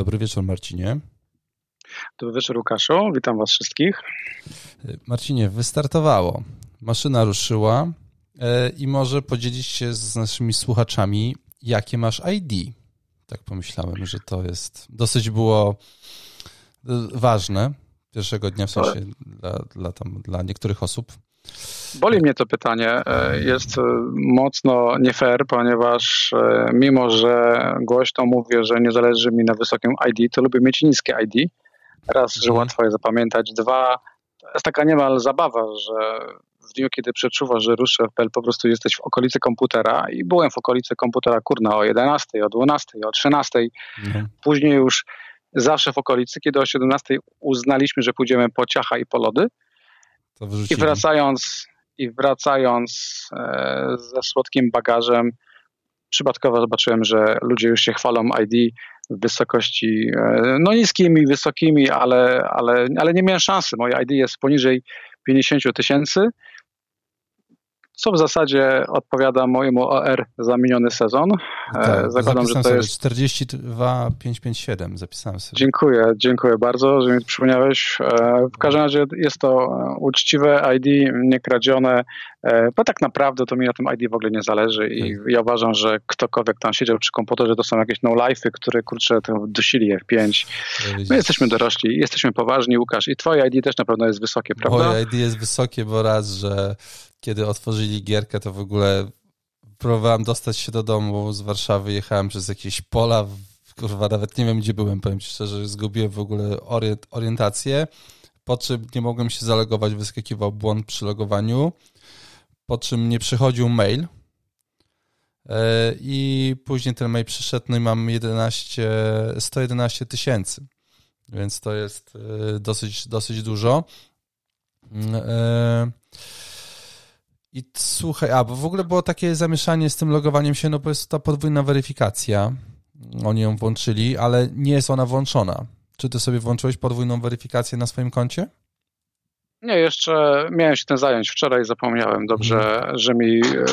Dobry wieczór, Marcinie. Dobry wieczór, Łukaszu. Witam Was wszystkich. Marcinie, wystartowało. Maszyna ruszyła e, i może podzielić się z naszymi słuchaczami, jakie masz ID. Tak pomyślałem, że to jest dosyć było e, ważne pierwszego dnia, w sensie dla, dla, tam, dla niektórych osób. Boli mnie to pytanie. E, jest mocno nie fair, ponieważ mimo, że głośno mówię, że nie zależy mi na wysokim ID, to lubię mieć niskie ID. Raz, że mhm. łatwo je zapamiętać. Dwa, to jest taka niemal zabawa, że w dniu, kiedy przeczuwasz, że ruszy FPL, po prostu jesteś w okolicy komputera i byłem w okolicy komputera, kurna, o 11, o 12, o 13. Mhm. Później już zawsze w okolicy, kiedy o 17 uznaliśmy, że pójdziemy po ciacha i po lody. I wracając, i wracając e, ze słodkim bagażem, przypadkowo zobaczyłem, że ludzie już się chwalą ID w wysokości e, no niskimi, wysokimi, ale, ale, ale nie miałem szansy. Moje ID jest poniżej 50 tysięcy co w zasadzie odpowiada mojemu OR za miniony sezon. Tak, e, Zakładam, że to jest 42557, zapisałem sobie. Dziękuję, dziękuję bardzo, że mi przypomniałeś. E, w każdym razie jest to uczciwe ID, niekradzione, e, bo tak naprawdę to mi na tym ID w ogóle nie zależy i tak. ja uważam, że ktokolwiek tam siedział przy komputerze, to są jakieś no-life'y, które kurczę dusili F5. My jesteśmy dorośli, jesteśmy poważni, Łukasz, i twoje ID też na pewno jest wysokie, prawda? Moje ID jest wysokie, bo raz, że kiedy otworzyli gierkę, to w ogóle próbowałem dostać się do domu z Warszawy, jechałem przez jakieś pola, kurwa, nawet nie wiem, gdzie byłem, powiem ci szczerze, zgubiłem w ogóle orient, orientację, po czym nie mogłem się zalogować, wyskakiwał błąd przy logowaniu, po czym nie przychodził mail e, i później ten mail przyszedł, no i mam 11, 111 tysięcy, więc to jest e, dosyć, dosyć dużo. E, i słuchaj, a bo w ogóle było takie zamieszanie z tym logowaniem się, no bo jest ta podwójna weryfikacja. Oni ją włączyli, ale nie jest ona włączona. Czy ty sobie włączyłeś podwójną weryfikację na swoim koncie? Nie, jeszcze miałem się tym zająć. Wczoraj zapomniałem. Dobrze, hmm. że mi e,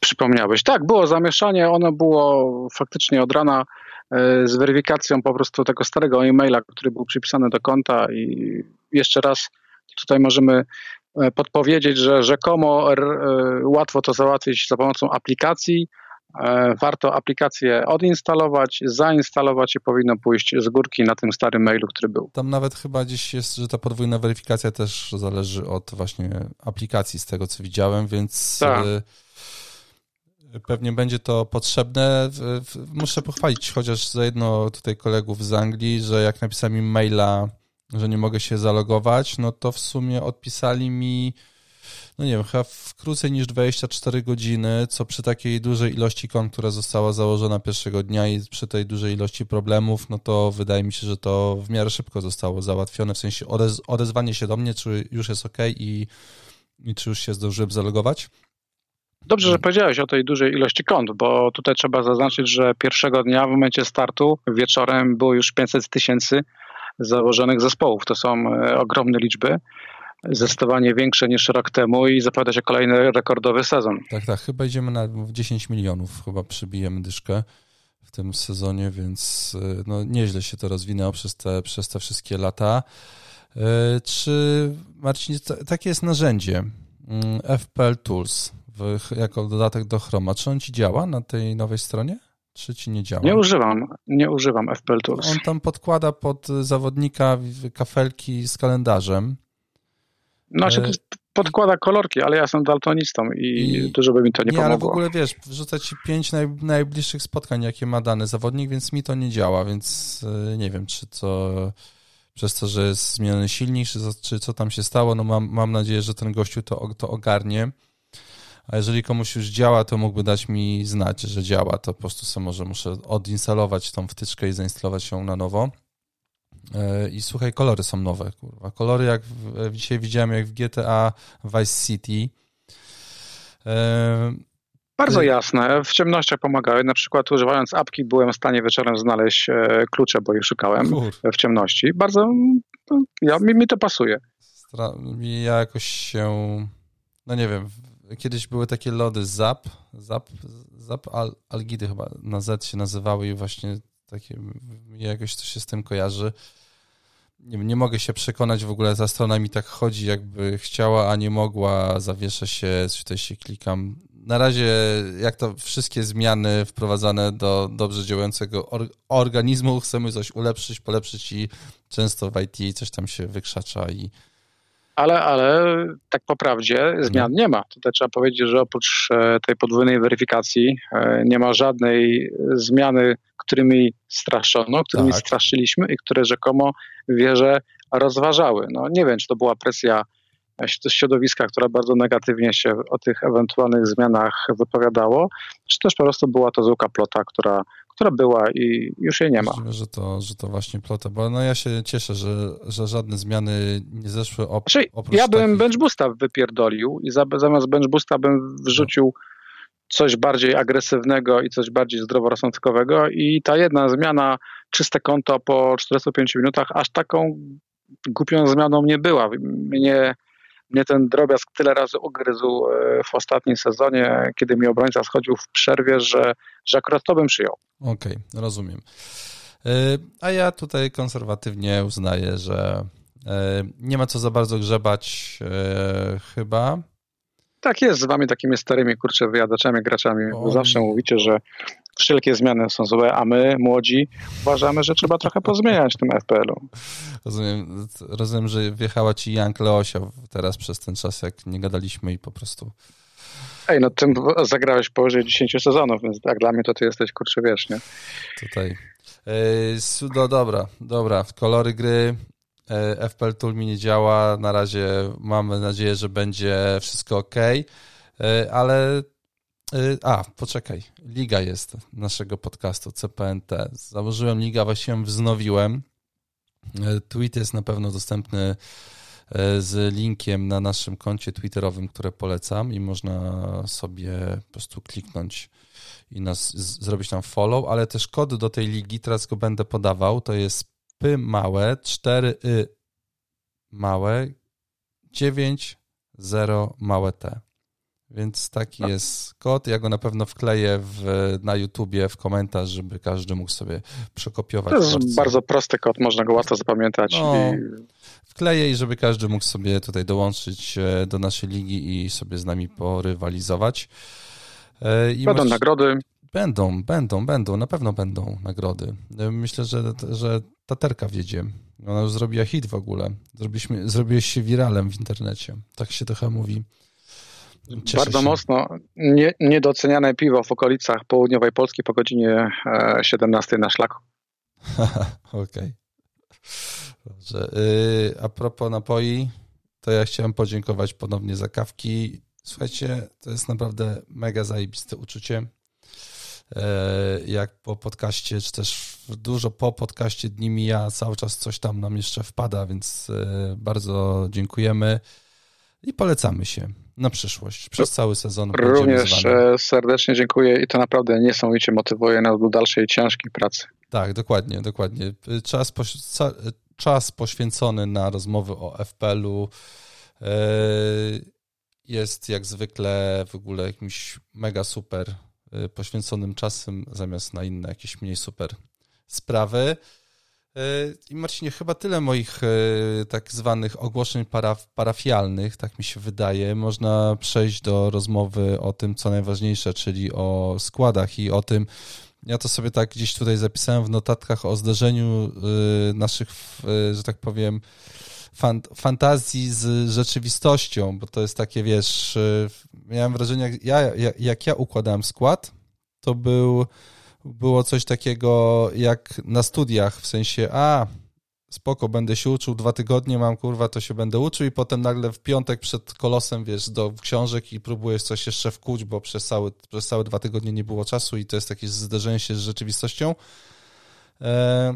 przypomniałeś. Tak, było zamieszanie. Ono było faktycznie od rana e, z weryfikacją po prostu tego starego e-maila, który był przypisany do konta i jeszcze raz tutaj możemy podpowiedzieć, że rzekomo e, łatwo to załatwić za pomocą aplikacji. E, warto aplikację odinstalować, zainstalować i powinno pójść z górki na tym starym mailu, który był. Tam nawet chyba gdzieś jest, że ta podwójna weryfikacja też zależy od właśnie aplikacji, z tego co widziałem, więc tak. pewnie będzie to potrzebne. Muszę pochwalić chociaż za jedno tutaj kolegów z Anglii, że jak napisałem im maila że nie mogę się zalogować, no to w sumie odpisali mi, no nie wiem, chyba w krócej niż 24 godziny, co przy takiej dużej ilości kont, która została założona pierwszego dnia i przy tej dużej ilości problemów, no to wydaje mi się, że to w miarę szybko zostało załatwione, w sensie odez odezwanie się do mnie, czy już jest ok i, i czy już się zdążyłem zalogować. Dobrze, że powiedziałeś o tej dużej ilości kont, bo tutaj trzeba zaznaczyć, że pierwszego dnia w momencie startu wieczorem było już 500 tysięcy założonych zespołów. To są e, ogromne liczby, zdecydowanie większe niż rok temu i zapowiada się kolejny rekordowy sezon. Tak, tak, chyba idziemy na 10 milionów, chyba przybijemy dyszkę w tym sezonie, więc e, no, nieźle się to rozwinęło przez te, przez te wszystkie lata. E, czy, Marcin, takie jest narzędzie mm, FPL Tools w, jako dodatek do Chroma. Czy on ci działa na tej nowej stronie? Czy ci nie działa? Nie używam, nie używam FPL Tools. On tam podkłada pod zawodnika kafelki z kalendarzem. Znaczy podkłada kolorki, ale ja jestem daltonistą i, I, dużo by mi to nie, nie pomogło. ale w ogóle wiesz, wrzuca ci pięć naj, najbliższych spotkań, jakie ma dany zawodnik, więc mi to nie działa, więc e, nie wiem, czy to przez to, że jest zmieniony silnik, czy, czy co tam się stało, no mam, mam nadzieję, że ten gościu to, to ogarnie. A jeżeli komuś już działa, to mógłby dać mi znać, że działa, to po prostu sobie może muszę odinstalować tą wtyczkę i zainstalować ją na nowo. E, I słuchaj, kolory są nowe, kurwa. Kolory jak w, dzisiaj widziałem, jak w GTA Vice City. E, Bardzo jasne. W ciemnościach pomagały. Na przykład używając apki byłem w stanie wieczorem znaleźć e, klucze, bo je szukałem Kur. w ciemności. Bardzo, ja, mi, mi to pasuje. Ja jakoś się, no nie wiem, kiedyś były takie lody Zap, Zap, Zap Al, Algidy chyba na Z się nazywały i właśnie Takie, jakoś to się z tym kojarzy. Nie, nie mogę się przekonać, w ogóle ta strona mi tak chodzi, jakby chciała, a nie mogła, zawiesza się, tutaj się klikam. Na razie, jak to wszystkie zmiany wprowadzane do dobrze działającego or organizmu, chcemy coś ulepszyć, polepszyć i często w IT coś tam się wykrzacza i ale, ale tak po prawdzie zmian nie ma. Tutaj trzeba powiedzieć, że oprócz e, tej podwójnej weryfikacji e, nie ma żadnej zmiany, którymi straszono, którymi tak. straszyliśmy i które rzekomo wieże rozważały. No, nie wiem, czy to była presja środowiska, które bardzo negatywnie się o tych ewentualnych zmianach wypowiadało, czy też po prostu była to zwykła plota, która która była i już jej nie ma. Możliwe, że to, że to właśnie plota, bo no ja się cieszę, że, że żadne zmiany nie zeszły op znaczy, oprócz Ja bym takich... bench boosta wypierdolił i zamiast bench boosta bym wrzucił coś bardziej agresywnego i coś bardziej zdroworozsądkowego i ta jedna zmiana, czyste konto po 45 minutach, aż taką głupią zmianą nie była. Mnie mnie ten drobiazg tyle razy ugryzł e, w ostatnim sezonie, kiedy mi obrońca schodził w przerwie, że, że akurat to bym przyjął. Okej, okay, rozumiem. E, a ja tutaj konserwatywnie uznaję, że e, nie ma co za bardzo grzebać chyba. Tak jest, z wami takimi starymi, kurczę, wyjadaczami, graczami. O, Zawsze mówicie, że wszelkie zmiany są złe, a my, młodzi, uważamy, że trzeba trochę pozmieniać w tym FPL-u. Rozumiem, rozumiem, że wjechała ci Jank Leosia teraz przez ten czas, jak nie gadaliśmy i po prostu... Ej, no tym zagrałeś powyżej 10 sezonów, więc tak dla mnie to ty jesteś, kurczę, wiesz, nie? Tutaj. no dobra, dobra. Kolory gry, e, FPL Tool mi nie działa. Na razie mamy nadzieję, że będzie wszystko ok, e, ale a, poczekaj. Liga jest naszego podcastu CPNT. Założyłem ligę, właściwie wznowiłem. Y, tweet jest na pewno dostępny y, z linkiem na naszym koncie twitterowym, które polecam i można sobie po prostu kliknąć i nas zrobić tam follow, ale też kod do tej ligi, teraz go będę podawał, to jest p małe 4 y małe 9 0 małe t. Więc taki jest kod. Ja go na pewno wkleję w, na YouTubie w komentarz, żeby każdy mógł sobie przekopiować. To jest bardzo prosty kod, można go łatwo zapamiętać. No, i... Wkleję i żeby każdy mógł sobie tutaj dołączyć e, do naszej ligi i sobie z nami porywalizować. E, I będą nagrody. Będą, będą, będą, na pewno będą nagrody. E, myślę, że, że Taterka wiedzie. Ona już zrobiła hit w ogóle. Zrobiliśmy, zrobiłeś się wiralem w internecie. Tak się trochę mówi. Cieszę bardzo się. mocno nie, niedoceniane piwo w okolicach południowej Polski po godzinie 17 e, na szlaku. Okej. Okay. Dobrze. A propos napoi, to ja chciałem podziękować ponownie za kawki. Słuchajcie, to jest naprawdę mega zajebiste uczucie. Yy, jak po podcaście, czy też dużo po podcaście dni mija, cały czas coś tam nam jeszcze wpada, więc yy, bardzo dziękujemy i polecamy się na przyszłość, przez cały sezon. Również e, serdecznie dziękuję i to naprawdę niesamowicie motywuje nas do dalszej ciężkiej pracy. Tak, dokładnie, dokładnie. Czas, czas poświęcony na rozmowy o FPL-u e, jest jak zwykle w ogóle jakimś mega super e, poświęconym czasem zamiast na inne jakieś mniej super sprawy. I Marcinie, chyba tyle moich e, tak zwanych ogłoszeń paraf parafialnych, tak mi się wydaje. Można przejść do rozmowy o tym, co najważniejsze, czyli o składach i o tym, ja to sobie tak gdzieś tutaj zapisałem w notatkach o zderzeniu e, naszych, e, że tak powiem, fantazji z rzeczywistością, bo to jest takie, wiesz, miałem wrażenie, jak ja, jak ja układałem skład, to był było coś takiego jak na studiach, w sensie, a spoko, będę się uczył dwa tygodnie, mam kurwa, to się będę uczył i potem nagle w piątek przed kolosem, wiesz, do książek i próbujesz coś jeszcze wkuć, bo przez cały, przez całe dwa tygodnie nie było czasu i to jest jakieś zderzenie się z rzeczywistością. E,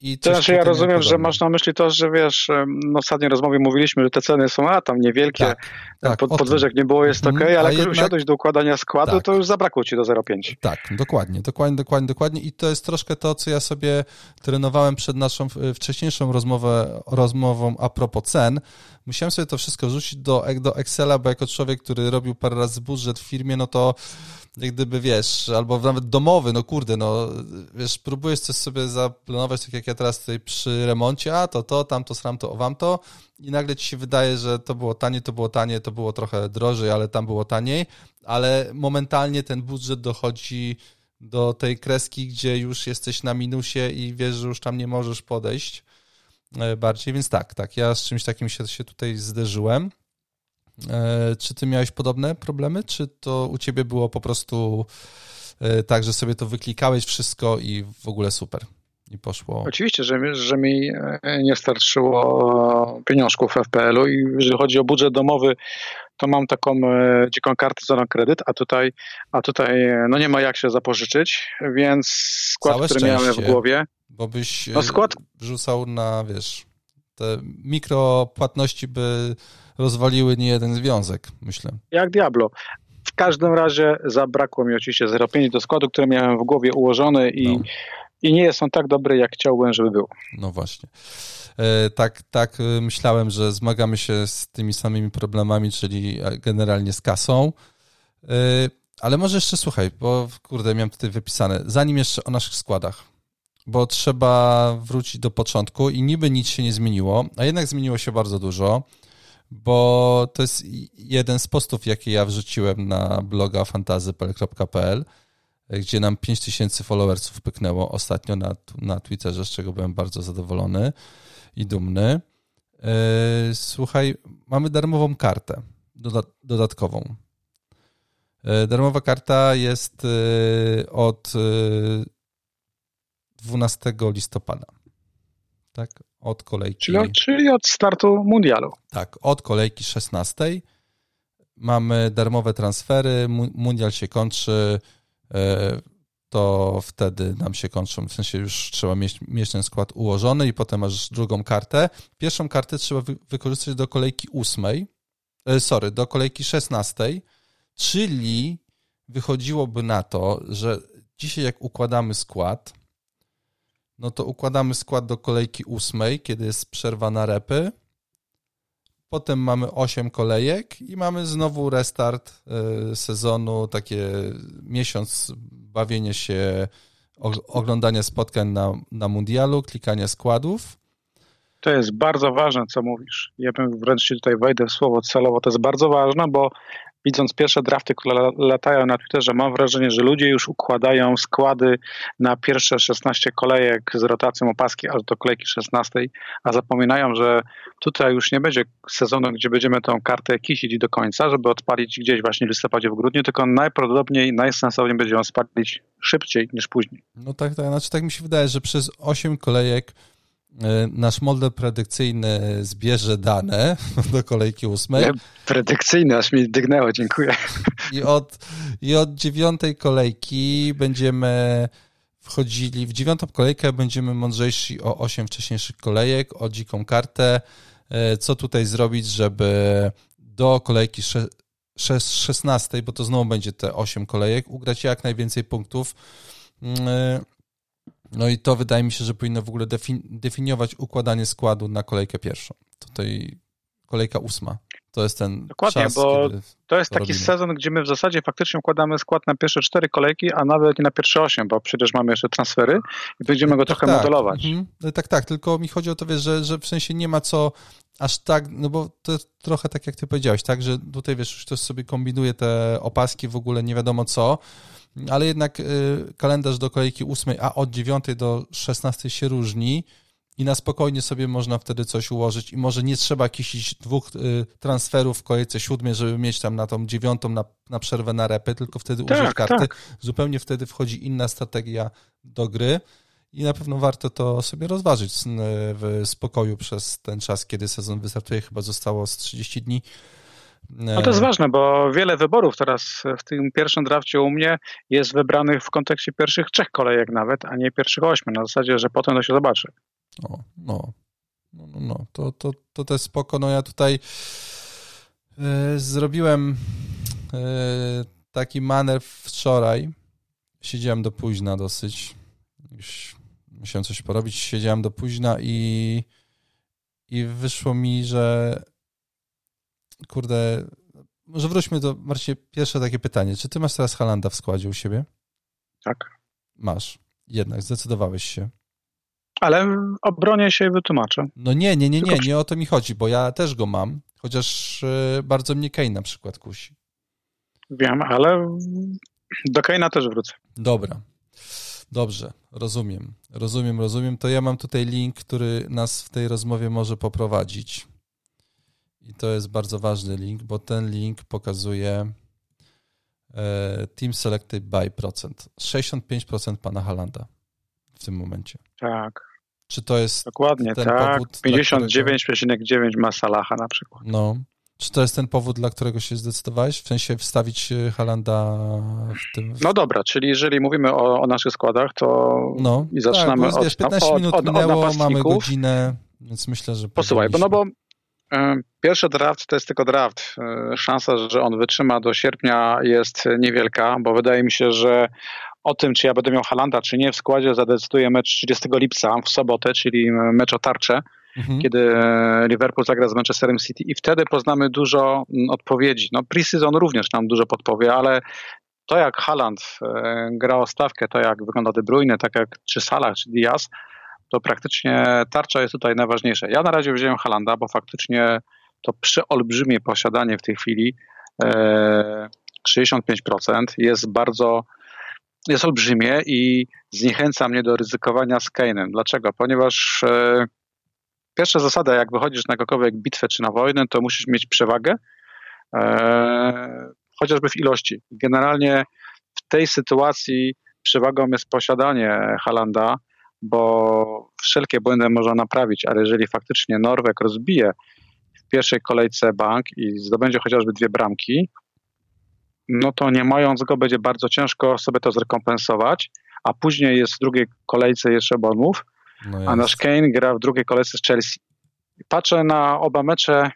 i to znaczy ja rozumiem, że masz na myśli to, że wiesz, no w ostatniej rozmowie mówiliśmy, że te ceny są a tam niewielkie, tak, tak, pod, podwyżek nie było, jest ok, ale jak już usiadłeś do układania składu, tak. to już zabrakło ci do 0,5. Tak, dokładnie, dokładnie, dokładnie, dokładnie i to jest troszkę to, co ja sobie trenowałem przed naszą wcześniejszą rozmowę, rozmową a propos cen. Musiałem sobie to wszystko rzucić do, do Excela, bo jako człowiek, który robił parę razy budżet w firmie, no to jak gdyby, wiesz, albo nawet domowy, no kurde, no, wiesz, próbujesz coś sobie zaplanować, tak jak ja teraz tutaj przy remoncie, a to to, tamto, sram to, wam to. I nagle ci się wydaje, że to było tanie, to było tanie, to było trochę drożej, ale tam było taniej, ale momentalnie ten budżet dochodzi do tej kreski, gdzie już jesteś na minusie i wiesz, że już tam nie możesz podejść e, bardziej, więc tak, tak, ja z czymś takim się, się tutaj zderzyłem. E, czy ty miałeś podobne problemy, czy to u ciebie było po prostu e, tak, że sobie to wyklikałeś wszystko i w ogóle super? I poszło. Oczywiście, że, że mi nie starczyło pieniążków w FPL-u i jeżeli chodzi o budżet domowy, to mam taką e, dziką kartę za kredyt, a tutaj, a tutaj e, no nie ma jak się zapożyczyć, więc skład, Całe który miałem w głowie. Bo byś no skład... wrzucał na, wiesz, te mikropłatności by rozwaliły nie jeden związek, myślę. Jak Diablo. W każdym razie zabrakło mi oczywiście 0,5 do składu, który miałem w głowie ułożony i, no. i nie jest on tak dobry, jak chciałbym, żeby był. No właśnie. E, tak, tak e, myślałem, że zmagamy się z tymi samymi problemami, czyli e, generalnie z kasą. Ale może jeszcze słuchaj, bo kurde, miałem tutaj wypisane, zanim jeszcze o naszych składach, bo trzeba wrócić do początku i niby nic się nie zmieniło, a jednak zmieniło się bardzo dużo, bo to jest jeden z postów, jakie ja wrzuciłem na bloga fantazypl.pl, gdzie nam 5000 followersów pyknęło ostatnio na, na Twitterze, z czego byłem bardzo zadowolony i dumny. E, słuchaj, mamy darmową kartę dodatkową. E, darmowa karta jest e, od 12 listopada. Tak? Od kolejki. Czyli, czyli od startu mundialu. Tak, od kolejki 16 mamy darmowe transfery. Mundial się kończy to wtedy nam się kończą. W sensie już trzeba mieć, mieć ten skład ułożony i potem masz drugą kartę. Pierwszą kartę trzeba wy, wykorzystać do kolejki ósmej, e, sorry, do kolejki szesnastej, czyli wychodziłoby na to, że dzisiaj jak układamy skład, no to układamy skład do kolejki ósmej, kiedy jest przerwa na repy, Potem mamy 8 kolejek i mamy znowu restart e, sezonu, takie miesiąc bawienie się, oglądanie spotkań na, na mundialu, klikanie składów. To jest bardzo ważne, co mówisz. Ja bym wręcz tutaj wejdę w słowo celowo. To jest bardzo ważne, bo widząc pierwsze drafty, które latają na Twitterze, mam wrażenie, że ludzie już układają składy na pierwsze 16 kolejek z rotacją opaski aż do kolejki 16, a zapominają, że tutaj już nie będzie sezonu, gdzie będziemy tą kartę kisić do końca, żeby odpalić gdzieś właśnie w listopadzie, w grudniu, tylko najprawdopodobniej, najsensowniej będzie ją spalić szybciej niż później. No tak, tak. Znaczy tak mi się wydaje, że przez 8 kolejek nasz model predykcyjny zbierze dane do kolejki ósmej. Predykcyjny, aż mi dygnęło, dziękuję. I od, I od dziewiątej kolejki będziemy wchodzili, w dziewiątą kolejkę będziemy mądrzejsi o osiem wcześniejszych kolejek, o dziką kartę, e, co tutaj zrobić, żeby do kolejki 16, bo to znowu będzie te 8 kolejek, ugrać jak najwięcej punktów mm, e, no i to wydaje mi się, że powinno w ogóle definiować układanie składu na kolejkę pierwszą. Tutaj kolejka ósma. To jest ten Dokładnie, czas, bo to jest to taki robimy. sezon, gdzie my w zasadzie faktycznie układamy skład na pierwsze cztery kolejki, a nawet nie na pierwsze osiem, bo przecież mamy jeszcze transfery i będziemy go tak, trochę tak. modelować. Mhm. No tak, tak, tylko mi chodzi o to, wiesz, że, że w sensie nie ma co aż tak, no bo to jest trochę tak, jak ty powiedziałeś, tak, że tutaj, wiesz, już ktoś sobie kombinuje te opaski w ogóle nie wiadomo co, ale jednak y, kalendarz do kolejki 8, a od 9 do 16 się różni i na spokojnie sobie można wtedy coś ułożyć i może nie trzeba jakichś dwóch y, transferów w kolejce 7, żeby mieć tam na tą dziewiątą na, na przerwę na repy, tylko wtedy tak, użyć karty. Tak. Zupełnie wtedy wchodzi inna strategia do gry i na pewno warto to sobie rozważyć w spokoju przez ten czas, kiedy sezon wystartuje. Chyba zostało z 30 dni. No to jest ważne, bo wiele wyborów teraz w tym pierwszym drafcie u mnie jest wybranych w kontekście pierwszych trzech kolejek nawet, a nie pierwszych ośmiu, na zasadzie, że potem to się zobaczy. O, no, no, no, no. To, to, to też spoko. No ja tutaj e, zrobiłem e, taki manewr wczoraj. Siedziałem do późna dosyć. Już musiałem coś porobić. Siedziałem do późna i, i wyszło mi, że kurde, może wróćmy do, Marcie, pierwsze takie pytanie. Czy ty masz teraz Halanda w składzie u siebie? Tak. Masz. Jednak, zdecydowałeś się. Ale obronię się i wytłumaczę. No nie, nie, nie, nie, nie o to mi chodzi, bo ja też go mam, chociaż e, bardzo mnie Kane na przykład kusi. Wiem, ale do Kane'a też wrócę. Dobra. Dobrze, rozumiem. Rozumiem, rozumiem. To ja mam tutaj link, który nas w tej rozmowie może poprowadzić. I to jest bardzo ważny link, bo ten link pokazuje e, Team Selected by procent. 65% pana Halanda w tym momencie. Tak. Czy to jest Dokładnie, ten tak. powód, 59,9 ma Salaha na przykład. No. Czy to jest ten powód, dla którego się zdecydowałeś? W sensie wstawić e, Halanda w tym. No dobra, czyli jeżeli mówimy o, o naszych składach, to no, i zaczynamy tak, od, wiesz, 15 od, minut od, minęło, od mamy godzinę, więc myślę, że. Posłuchaj, bo no bo pierwszy draft to jest tylko draft. Y, szansa, że on wytrzyma do sierpnia jest niewielka, bo wydaje mi się, że o tym, czy ja będę miał Halanda, czy nie w składzie zadecyduje mecz 30 lipca w sobotę, czyli mecz o tarczę mhm. kiedy Liverpool zagra z Manchesterem City i wtedy poznamy dużo mm, odpowiedzi. No pre-season również nam dużo podpowie, ale to jak Haaland e, gra o stawkę, to jak wygląda De Bruyne, tak jak czy Salah, czy Diaz, to praktycznie tarcza jest tutaj najważniejsza. Ja na razie wziąłem Halanda, bo faktycznie to przeolbrzymie posiadanie w tej chwili, 65% e, jest bardzo jest olbrzymie i zniechęca mnie do ryzykowania z Kane'em. Dlaczego? Ponieważ e, Pierwsza zasada, jak wychodzisz na jakąkolwiek bitwę czy na wojnę, to musisz mieć przewagę, e, chociażby w ilości. Generalnie w tej sytuacji przewagą jest posiadanie Halanda, bo wszelkie błędy można naprawić, ale jeżeli faktycznie Norweg rozbije w pierwszej kolejce bank i zdobędzie chociażby dwie bramki, no to nie mając go będzie bardzo ciężko sobie to zrekompensować, a później jest w drugiej kolejce jeszcze Bournemouth, no a nasz Kane gra w drugiej kolejce z Chelsea. Patrzę na oba mecze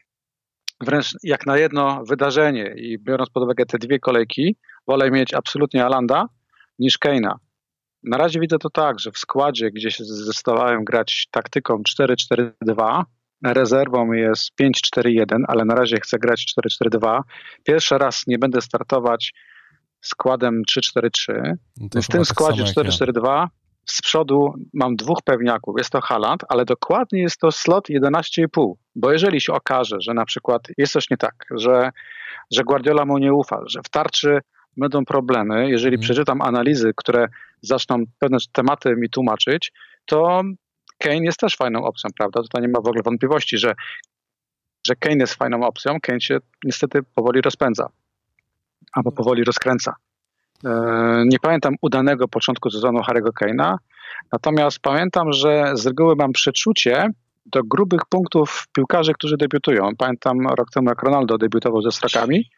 wręcz jak na jedno wydarzenie i biorąc pod uwagę te dwie kolejki, wolę mieć absolutnie Alanda niż Kane'a. Na razie widzę to tak, że w składzie, gdzie się zdecydowałem grać taktyką 4-4-2, rezerwą jest 5-4-1, ale na razie chcę grać 4-4-2. Pierwszy raz nie będę startować składem 3-4-3. No w tym składzie 4-4-2 z przodu mam dwóch pewniaków. Jest to Haland, ale dokładnie jest to slot 11,5. Bo jeżeli się okaże, że na przykład jest coś nie tak, że, że Guardiola mu nie ufa, że w tarczy będą problemy, jeżeli mm. przeczytam analizy, które zaczną pewne tematy mi tłumaczyć, to Kane jest też fajną opcją, prawda? Tutaj nie ma w ogóle wątpliwości, że, że Kane jest fajną opcją. Kane się niestety powoli rozpędza albo powoli rozkręca. E, nie pamiętam udanego początku sezonu Harry'ego Kane'a, natomiast pamiętam, że z reguły mam przeczucie do grubych punktów piłkarzy, którzy debiutują. Pamiętam rok temu, jak Ronaldo debiutował ze Strakami.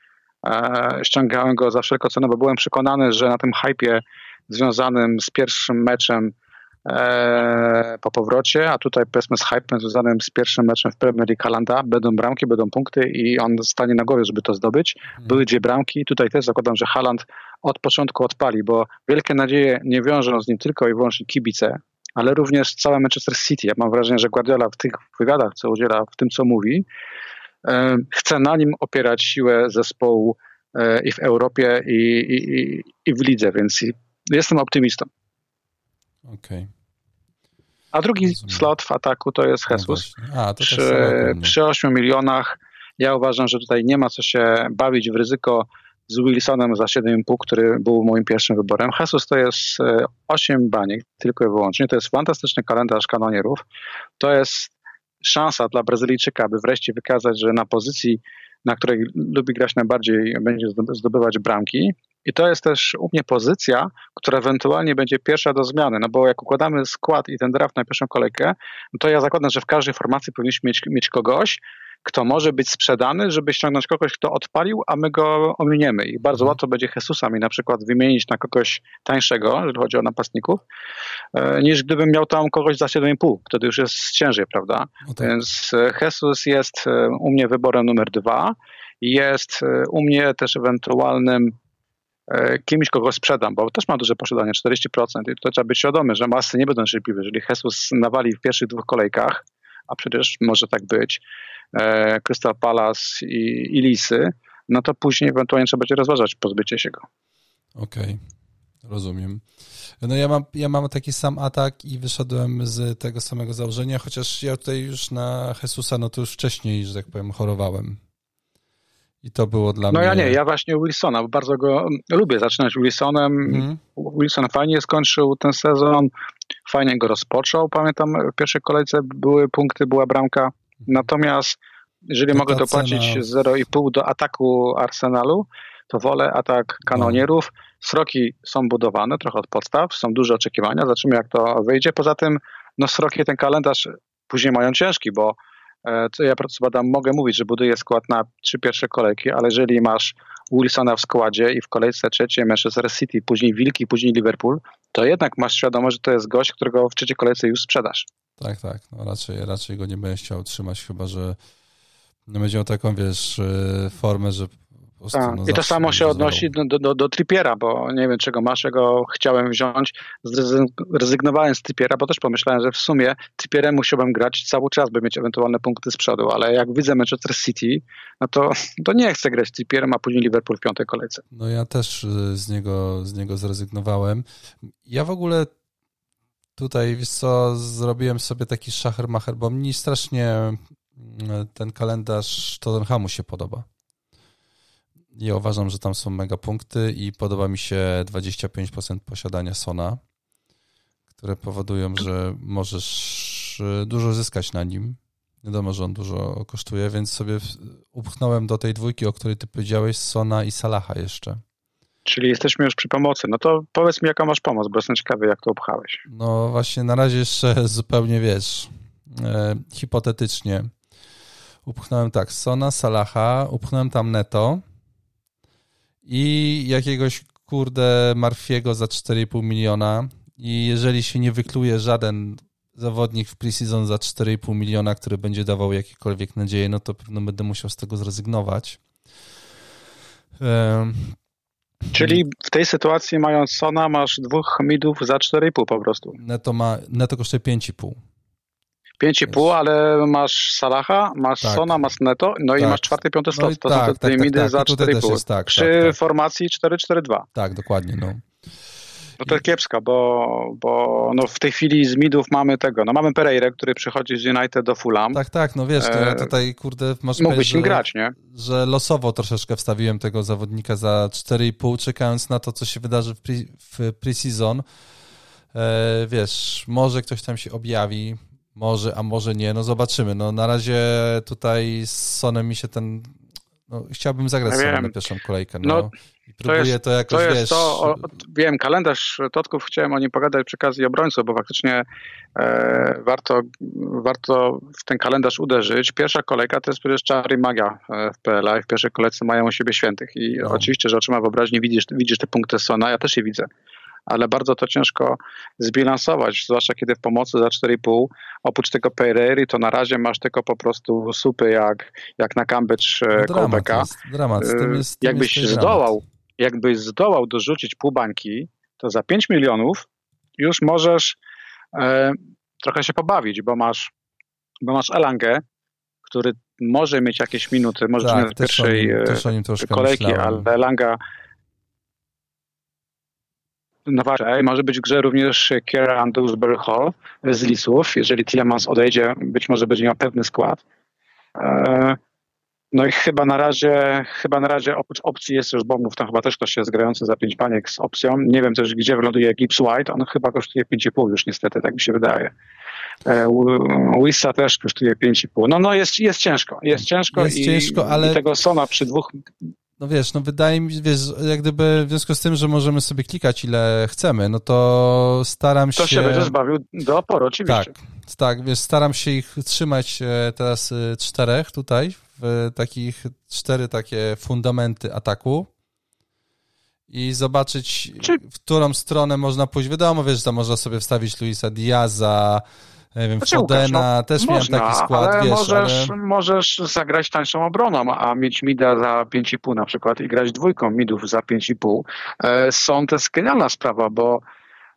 E, ściągałem go za wszelką cenę, bo byłem przekonany, że na tym hypie związanym z pierwszym meczem E, po powrocie, a tutaj powiedzmy z hypem związanym z pierwszym meczem w Premier League Halanda będą bramki, będą punkty i on stanie na głowie, żeby to zdobyć. Mhm. Były dwie bramki, tutaj też zakładam, że Haland od początku odpali, bo wielkie nadzieje nie wiążą z nim tylko i wyłącznie kibice, ale również całe Manchester City. Ja mam wrażenie, że Guardiola w tych wywiadach, co udziela, w tym co mówi, e, chce na nim opierać siłę zespołu e, i w Europie, i, i, i w lidze, więc jestem optymistą. Okej. Okay. A drugi Rozumiem. slot w ataku to jest no Jesus. No A, to przy, przy 8 milionach ja uważam, że tutaj nie ma co się bawić w ryzyko z Wilsonem za 7,5, który był moim pierwszym wyborem. Jesus to jest 8 e, baniek, tylko i wyłącznie. To jest fantastyczny kalendarz kanonierów. To jest szansa dla Brazylijczyka, aby wreszcie wykazać, że na pozycji, na której lubi grać najbardziej, będzie zdobywać bramki. I to jest też u mnie pozycja, która ewentualnie będzie pierwsza do zmiany, no bo jak układamy skład i ten draft na pierwszą kolejkę, no to ja zakładam, że w każdej formacji powinniśmy mieć, mieć kogoś, kto może być sprzedany, żeby ściągnąć kogoś, kto odpalił, a my go ominiemy. I bardzo łatwo będzie Jesusami na przykład wymienić na kogoś tańszego, jeżeli chodzi o napastników, e, niż gdybym miał tam kogoś za 7,5. Wtedy już jest ciężej, prawda? No tak. Więc e, Jesus jest e, u mnie wyborem numer dwa. Jest u mnie też ewentualnym kimś, kogo sprzedam, bo też ma duże posiadanie, 40% i to trzeba być świadomy, że masy nie będą cierpliwe. Jeżeli Jesus nawali w pierwszych dwóch kolejkach, a przecież może tak być, e, Crystal Palace i, i Lisy, no to później ewentualnie trzeba będzie rozważać pozbycie się go. Okej, okay. rozumiem. No ja mam, ja mam taki sam atak i wyszedłem z tego samego założenia, chociaż ja tutaj już na Jesusa, no to już wcześniej, że tak powiem, chorowałem. I to było dla no mnie... No ja nie, ja właśnie Wilsona, bardzo go lubię zaczynać Wilsonem. Mm. Wilson fajnie skończył ten sezon, fajnie go rozpoczął. Pamiętam, w pierwszej kolejce były punkty, była bramka. Natomiast jeżeli mogę dopłacić 0,5 do ataku Arsenalu, to wolę atak kanonierów. Sroki są budowane trochę od podstaw, są duże oczekiwania, zobaczymy jak to wyjdzie. Poza tym, no sroki ten kalendarz później mają ciężki, bo co ja badam, mogę mówić, że buduję skład na trzy pierwsze kolejki, ale jeżeli masz Wilsona w składzie i w kolejce trzeciej Manchester City, później Wilki, później Liverpool, to jednak masz świadomość, że to jest gość, którego w trzeciej kolejce już sprzedasz. Tak, tak. No raczej, raczej go nie będę chciał trzymać, chyba że będzie miał taką, wiesz, e, formę, że prostu, tak. no I to samo się odnosi do, do, do, do Trippiera, bo nie wiem czego masz, go chciałem wziąć, zrezygnowałem z Trippiera, bo też pomyślałem, że w sumie Trippierem musiałbym grać cały czas, by mieć ewentualne punkty z przodu, ale jak widzę Manchester City, no to, to nie chcę grać z Trippierem, a później Liverpool w piątej kolejce. No ja też y, z niego, z niego zrezygnowałem. Ja w ogóle tutaj, wiesz co, zrobiłem sobie taki szachermacher, bo mi strasznie y, ten kalendarz Tottenhamu się podoba. Ja uważam, że tam są mega punkty i podoba mi się 25% posiadania Sona, które powodują, że możesz e, dużo zyskać na nim. Wiadomo, że on dużo kosztuje, więc sobie upchnąłem do tej dwójki, o której ty powiedziałeś, Sona i Salaha jeszcze. Czyli jesteśmy już przy pomocy. No to powiedz mi, jaka masz pomoc, bo jestem ciekawy, jak to upchałeś. No właśnie, na razie jeszcze zupełnie, wiesz, e, hipotetycznie. Upchnąłem tak, Sona, Salaha, upchnąłem tam Neto, i jakiegoś kurde Marfiego za 4,5 miliona i jeżeli się nie wykluje żaden zawodnik w preseason za 4,5 miliona, który będzie dawał jakiekolwiek nadzieję, no to pewno będę musiał z tego zrezygnować. Czyli w tej sytuacji mając Sona masz dwóch midów za 4,5 po prostu. Neto, ma, neto kosztuje 5,5. 5,5, ale masz Salaha, masz tak. Sona, masz Neto, no tak. i masz czwarty, piąty slot. No to tak, są te tak, midy tak, za 4,5. Tak, Przy tak, formacji 4-4-2. Tak, dokładnie. No. No to kiepska, bo, bo no w tej chwili z midów mamy tego, no mamy Pereira, który przychodzi z United do Fulham. Tak, tak, no wiesz, to ja e, tutaj, kurde, masz Mógłbyś im grać, nie? Że losowo troszeczkę wstawiłem tego zawodnika za 4,5, czekając na to, co się wydarzy w, pre, pre-season. E, wiesz, może ktoś tam się objawi, może, a może nie, no zobaczymy. No na razie tutaj z Sonem mi się ten... No, chciałbym zagrać ja na pierwszą kolejkę. No. no I próbuję to, jest, to jakoś, to jest wiesz... To, o, wiem, kalendarz Totków, chciałem o nim pogadać przy okazji obrońców, bo faktycznie e, warto, warto w ten kalendarz uderzyć. Pierwsza kolejka to jest przecież czary magia e, w PLA i w pierwszej kolejce mają u siebie świętych. I no. oczywiście, że oczyma wyobraźni widzisz, widzisz te punkty Sona, ja też je widzę ale bardzo to ciężko zbilansować, zwłaszcza kiedy w pomocy za 4,5, oprócz tego Pereiry, to na razie masz tylko po prostu supy jak, jak na Cambridge e, no, dramat Jest, dramat. Z tym jest, z tym jakbyś jest zdołał, dramat. jakbyś zdołał dorzucić pół bańki, to za 5 milionów już możesz e, trochę się pobawić, bo masz, bo masz Elangę, który może mieć jakieś minuty, może tak, w pierwszej nim, kolejki, myślałem. ale Elanga Warszawę. Może być w grze również Kieran Dewsbury Hall z Lisów. Jeżeli Tillemans odejdzie, być może będzie miał pewny skład. E, no i chyba na razie, chyba na razie oprócz opcji jest już bombów, tam chyba też ktoś jest grający za 5 paniek z opcją. Nie wiem też, gdzie wyląduje Gibbs White, on chyba kosztuje 5,5 już niestety, tak mi się wydaje. E, Wissa też kosztuje 5,5. No, no jest, jest ciężko, jest ciężko jest i, ciężko, ale... i tego Sona przy dwóch no wiesz, no wydaje mi się, wiesz, jak gdyby w związku z tym, że możemy sobie klikać ile chcemy, no to staram się... To się będziesz bawił do oporu, oczywiście. Tak, tak, wiesz, staram się ich trzymać e, teraz e, czterech tutaj, w takich, cztery takie fundamenty ataku i zobaczyć, Czy... w którą stronę można pójść. Wiadomo, wiesz, że można sobie wstawić Luisa Diaza, nie wiem, znaczy, Fodena, no, też można, miałem taki skład, ale wiesz, możesz, ale... możesz zagrać tańszą obroną, a mieć mida za 5,5 na przykład i grać dwójką midów za 5,5. E, są to jest genialna sprawa, bo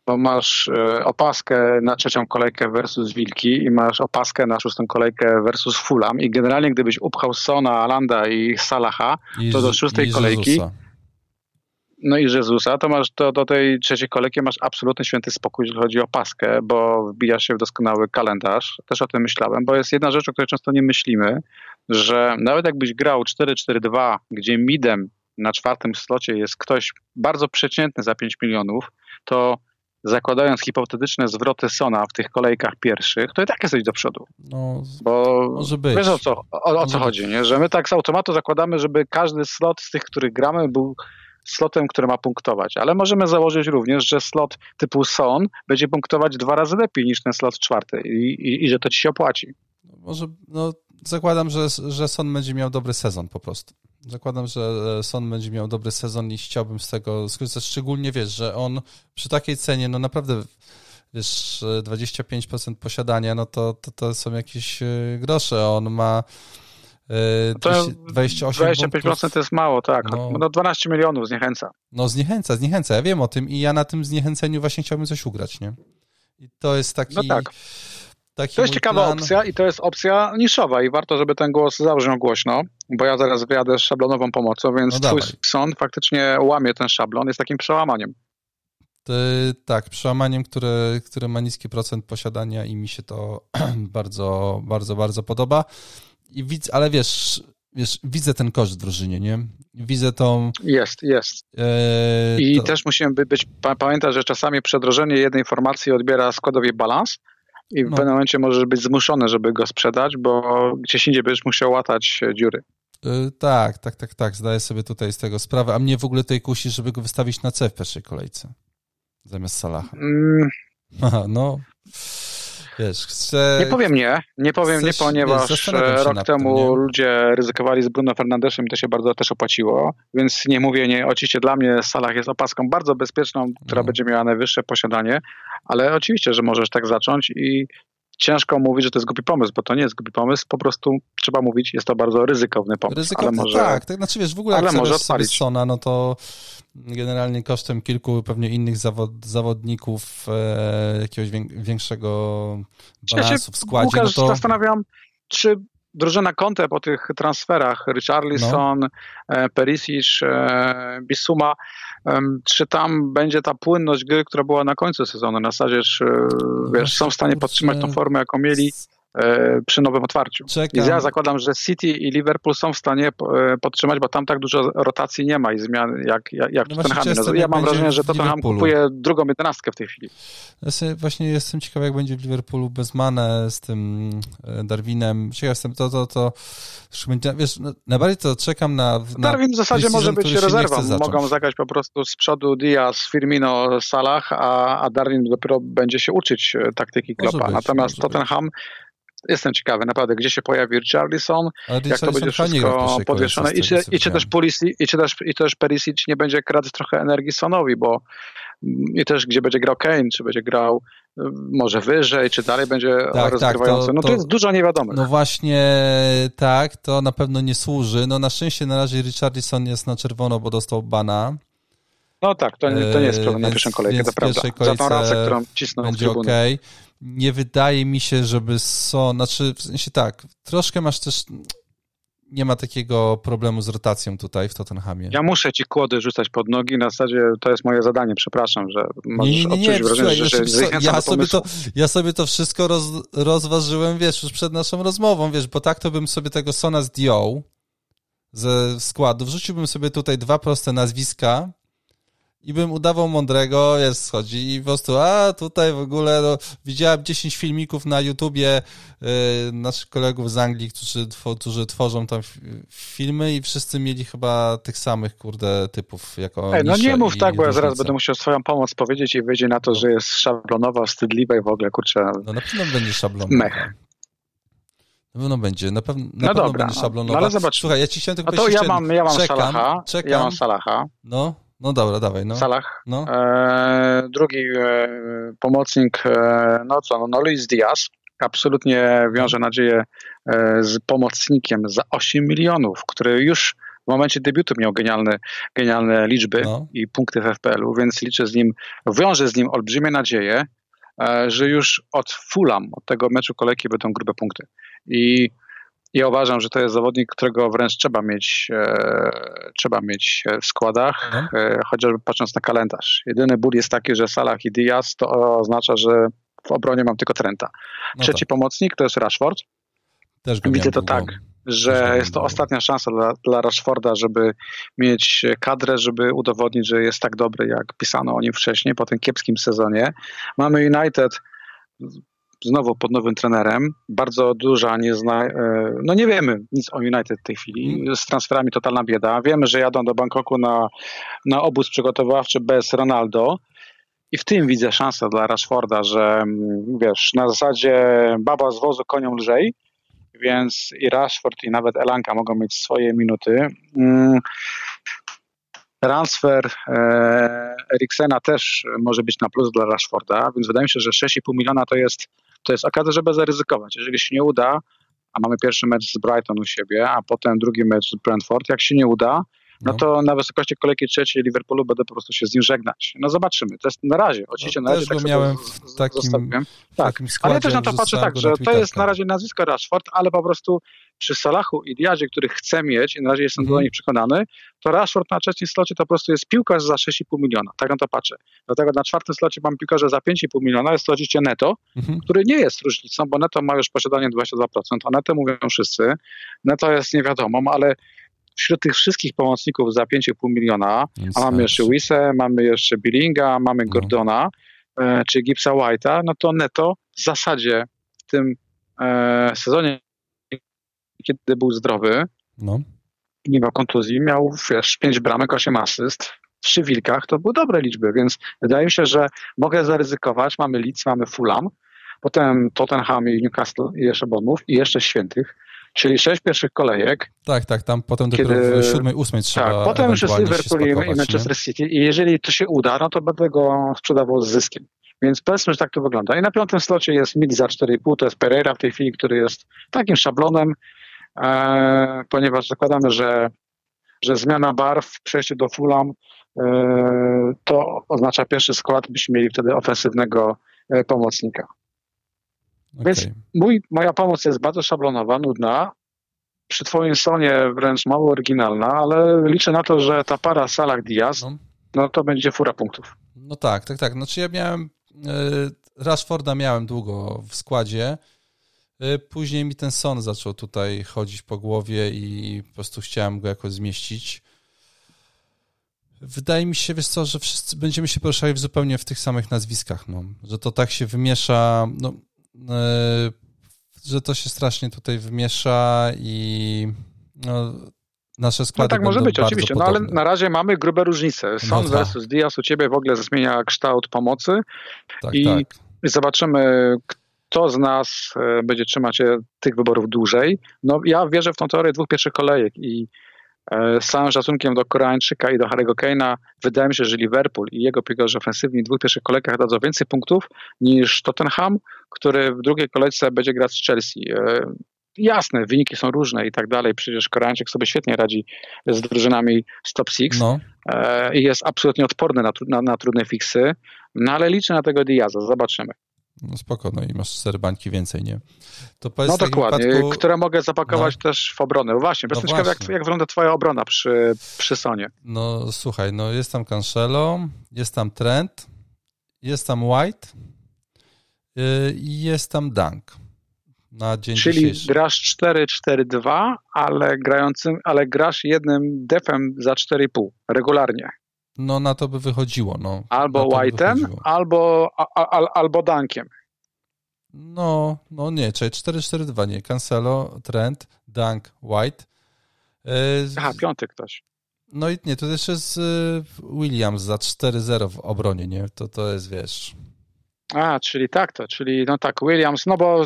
bo masz e, opaskę na trzecią kolejkę versus Wilki i masz opaskę na szóstą kolejkę versus Fulham i generalnie gdybyś upchał Sona, Alanda i Salaha, I to do szóstej kolejki Jezusa. No i Jezusa, to masz to do tej trzeciej kolejki masz absolutny święty spokój, jeżeli chodzi o opaskę, bo wbija się w doskonały kalendarz. Też o tym myślałem, bo jest jedna rzecz, o której często nie myślimy, że nawet jakbyś grał 4-4-2, gdzie midem na czwartym slocie jest ktoś bardzo przeciętny za 5 milionów, to zakładając hipotetyczne zwroty Sona w tych kolejkach pierwszych, to i tak jesteś do przodu. No, Bo może być. wiesz o co, o, o co chodzi, nie? że my tak z automatu zakładamy, żeby każdy slot z tych, których gramy był slotem, który ma punktować, ale możemy założyć również, że slot typu Son będzie punktować dwa razy lepiej niż ten slot czwarty i, i, i że to ci się opłaci. Może, no zakładam, że, że Son będzie miał dobry sezon po prostu. Zakładam, że Son będzie miał dobry sezon i chciałbym z tego skorzystać. Szczególnie wiesz, że on przy takiej cenie, no naprawdę wiesz, 25% posiadania, no to, to, to są jakieś e, grosze. On ma 28 e, 25% punktów. to jest mało, tak. No, no 12 milionów zniechęca. No zniechęca, zniechęca. Ja wiem o tym i ja na tym zniechęceniu właśnie chciałbym coś ugrać, nie? I to jest taki... No tak. Taki to jest ciekawa plan. opcja i to jest opcja niszowa i warto, żeby ten głos zabrzmiał głośno, bo ja zaraz wyjadę z szablonową pomocą, więc no twój sąd faktycznie łamie ten szablon, jest takim przełamaniem. tak, przełamaniem, które, które ma niski procent posiadania i mi się to bardzo, bardzo, bardzo podoba. I widz, ale wiesz, wiesz, widzę ten koszt w drużynie, nie? Widzę tą... Jest, jest. E, I to... też musimy być, pamiętać, że czasami przedrożenie jednej formacji odbiera składowi balans, i w no. pewnym momencie możesz być zmuszony, żeby go sprzedać, bo gdzieś indziej będziesz musiał łatać e, dziury. Yy, tak, tak, tak, tak. Zdaję sobie tutaj z tego sprawę. A mnie w ogóle tutaj kusi, żeby go wystawić na C w pierwszej kolejce. Zamiast Salaha. Mm. Aha, no. Wiesz, chcę... Nie powiem nie, nie powiem Chcesz, nie, ponieważ e, rok temu tym, ludzie ryzykowali z Bruno Fernandeszem i to się bardzo też opłaciło, więc nie mówię nie. Oczywiście dla mnie Salah jest opaską bardzo bezpieczną, która no. będzie miała najwyższe posiadanie, ale oczywiście, że możesz tak zacząć i ciężko mówić, że to jest głupi pomysł, bo to nie jest głupi pomysł, po prostu trzeba mówić, jest to bardzo ryzykowny pomysł. Ryzykowny, ale może, tak, tak, znaczy wiesz, w ogóle ale jak może sobie Sona, no to generalnie kosztem kilku pewnie innych zawod, zawodników e, jakiegoś większego balansu ja w składzie. Łukasz, no to... zastanawiam, czy drużyna Conte po tych transferach, Richarlison, no. E, Perisic, e, Bisuma, czy tam będzie ta płynność gry, która była na końcu sezonu, na zasadzie, czy no wiesz, są w stanie podtrzymać tą formę, jaką mieli przy nowym otwarciu. Czekam. Ja zakładam, że City i Liverpool są w stanie e, podtrzymać, bo tam tak dużo rotacji nie ma i zmian jak, jak, jak no Tottenhamie. No, ja mam wrażenie, że Tottenham kupuje drugą jedenastkę w tej chwili. Ja właśnie jestem ciekaw, jak będzie w Liverpoolu bez Mane z tym e, Darwinem. Ciekaw jestem, to, to, to, wiesz, no, najbardziej to czekam na... na Darwin w zasadzie może być rezerwą. Mogą zagrać po prostu z przodu Diaz, Firmino, Salah, a, a Darwin dopiero będzie się uczyć taktyki Klopa. Natomiast Tottenham jestem ciekawy naprawdę, gdzie się pojawi Richarlison, jak to będzie wszystko podwieszone i czy, i czy też Pulisic, i czy też, i też Perisic nie będzie kradł trochę energii Sonowi, bo i też gdzie będzie grał Kane, czy będzie grał y, może wyżej, czy dalej będzie tak, rozgrywający. Tak, to, no to, to jest dużo niewiadomych. No właśnie tak, to na pewno nie służy. No na szczęście na razie Richardson jest na czerwono, bo dostał bana. No tak, to, to nie jest problem na pierwszą kolejkę, to prawda. Za tą rację, którą cisną będzie ok. Nie wydaje mi się, żeby Son, znaczy w sensie tak, troszkę masz też nie ma takiego problemu z rotacją tutaj w Tottenhamie. Ja muszę ci kłody rzucać pod nogi, na zasadzie to jest moje zadanie, przepraszam, że możesz nie, nie, nie, nie wrażenie, że, że, że ja, sobie to, ja sobie to wszystko roz, rozważyłem, wiesz, już przed naszą rozmową, wiesz, bo tak to bym sobie tego Sona zdjął ze składu, wrzuciłbym sobie tutaj dwa proste nazwiska, i bym udawał mądrego, jest, schodzi i po prostu, a tutaj w ogóle, no, widziałem 10 filmików na YouTubie y, naszych kolegów z Anglii, którzy, którzy tworzą tam filmy i wszyscy mieli chyba tych samych, kurde, typów jako Ej, No nie mów tak, bo ja zaraz będę musiał swoją pomoc powiedzieć i wyjdzie na to, że jest szablonowa, wstydliwa i w ogóle, kurczę. No na pewno będzie szablonowa. Mech. Na pewno będzie, na, pew na no pewno dobra, będzie szablonowa. No, ale zobacz. Słuchaj, ja ci chciałem tylko no to ja mam, ja mam czekam, Salaha, czekam. ja mam Salaha. No, no dobra, dawaj. No. Salah. No. E, drugi e, pomocnik, e, no co, no, no Luis Diaz. Absolutnie wiąże nadzieję e, z pomocnikiem za 8 milionów, który już w momencie debiutu miał genialne, genialne liczby no. i punkty w FPL-u, więc liczę z nim, wiążę z nim olbrzymie nadzieje, e, że już od Fulham, od tego meczu kolejki będą grube punkty. I ja uważam, że to jest zawodnik, którego wręcz trzeba mieć, e, trzeba mieć w składach, no. e, chociażby patrząc na kalendarz. Jedyny ból jest taki, że Salah i Diaz to oznacza, że w obronie mam tylko Trenta. No Trzeci tak. pomocnik to jest Rashford. Też Widzę to tak, że jest to ostatnia szansa dla, dla Rashforda, żeby mieć kadrę, żeby udowodnić, że jest tak dobry, jak pisano o nim wcześniej, po tym kiepskim sezonie. Mamy United znowu pod nowym trenerem. Bardzo duża, nie zna, e, no nie wiemy nic o United w tej chwili. Mhm. Z transferami totalna bieda. Wiemy, że jadą do Bangkoku na, na obóz przygotowawczy bez Ronaldo. I w tym widzę szansę dla Rashforda, że mm, wiesz, na zasadzie baba z wozu konią lżej, więc i Rashford i nawet Elanka mogą mieć swoje minuty. Mm, transfer e, Eriksena też może być na plus dla Rashforda, więc wydaje mi się, że 6,5 miliona to jest, to jest okazja, żeby zaryzykować. Jeżeli się nie uda, a mamy pierwszy mecz z Brighton u siebie, a potem drugi mecz z Brentford, jak się nie uda, no, no, to na wysokości kolejki trzeciej Liverpoolu będę po prostu się z nim żegnać. No zobaczymy, to jest na razie, oczywiście no, na razie tak miałem w takim, w tak. takim składzie, ale też na to patrzę tak, że to jest na razie nazwisko Rashford, ale po prostu przy Salachu i Diazie, których chcę mieć i na razie jestem mm. do nich przekonany, to Rashford na trzecim slocie to po prostu jest piłkarz za 6,5 miliona. Tak na to patrzę. Dlatego na czwartym slocie mam piłkarza za 5,5 miliona, jest to oczywiście netto, mm -hmm. który nie jest różnicą, bo netto ma już posiadanie 22%, a netto mówią wszyscy. Netto jest niewiadomą, ale wśród tych wszystkich pomocników za 5,5 miliona, a mamy jeszcze Wisę, mamy jeszcze Billinga, mamy no. Gordona, e, czy Gipsa White'a, no to netto w zasadzie w tym e, sezonie, kiedy był zdrowy, no. nie miał kontuzji, miał wiesz, 5 bramek, 8 asyst, przy Wilkach to były dobre liczby, więc wydaje mi się, że mogę zaryzykować. Mamy Leeds, mamy Fulham, potem Tottenham i Newcastle i jeszcze Bournemouth i jeszcze Świętych czyli sześć pierwszych kolejek. Tak, tak, tam potem dopiero kiedy, w siódmej, ósmej trzeba Tak, potem już jest Liverpool i Manchester nie? City i jeżeli to się uda, no to będę go sprzedawał z zyskiem. Więc powiedzmy, że tak to wygląda. I na piątym slocie jest mid za 4,5, to jest Pereira w tej chwili, który jest takim szablonem, e, ponieważ zakładamy, że, że zmiana barw, przejście do Fulham, e, to oznacza pierwszy skład, byśmy mieli wtedy ofensywnego e, pomocnika. Okay. Więc mój, moja pomoc jest bardzo szablonowa, nudna, przy twoim stronie wręcz mało oryginalna, ale liczę na to, że ta para Salah Diaz, no. no to będzie fura punktów. No tak, tak, tak. Znaczy ja miałem, e, Rashforda miałem długo w składzie, e, później mi ten Son zaczął tutaj chodzić po głowie i po prostu chciałem go jakoś zmieścić. Wydaje mi się, wiesz co, że wszyscy będziemy się poruszali w zupełnie w tych samych nazwiskach, no. że to tak się wymiesza, no, że to się strasznie tutaj wymiesza i no, nasze składy No tak może być, oczywiście, no ale na razie mamy grube różnice. Son no, versus Diaz u ciebie w ogóle zmienia kształt pomocy tak, i tak. zobaczymy, kto z nas e, będzie trzymać się tych wyborów dłużej. No ja wierzę w tą teorię dwóch pierwszych kolejek i E, z całym szacunkiem do Koreańczyka i do Harry'ego Kane'a, wydaje mi się, że Liverpool i jego piłkarze ofensywni w dwóch pierwszych kolejkach dadzą więcej punktów niż Tottenham, który w drugiej kolejce będzie grać z Chelsea. E, jasne, wyniki są różne i tak dalej. Przecież Koreańczyk sobie świetnie radzi z drużynami z top six no. E, i jest absolutnie odporny na, na, na trudne fiksy, no ale liczę na tego Diaza, zobaczymy. No spoko, no i masz cztery bańki więcej, nie? To no dokładnie, wypadku... które mogę zapakować no. też w obronę. No właśnie, no ciekawe, jak, jak wygląda twoja obrona przy, przy Sonie. No słuchaj, no jest tam Cancelo, jest tam Trent, jest tam White yy, i jest tam Dunk na dzień Czyli dzisiejszy. grasz 4-4-2, ale, grającym, ale grasz jednym defem za 4,5 regularnie. No na to by wychodziło. No. Albo White'em, albo, a, a, albo Dunkiem. No, no nie, czyli 4-4-2, nie. Cancelo, Trent, Dunk, White. Yy, Aha, piąty ktoś. No i nie, to jeszcze jest Williams za 4-0 w obronie, nie? To, to jest, wiesz... A, czyli tak to, czyli no tak, Williams, no bo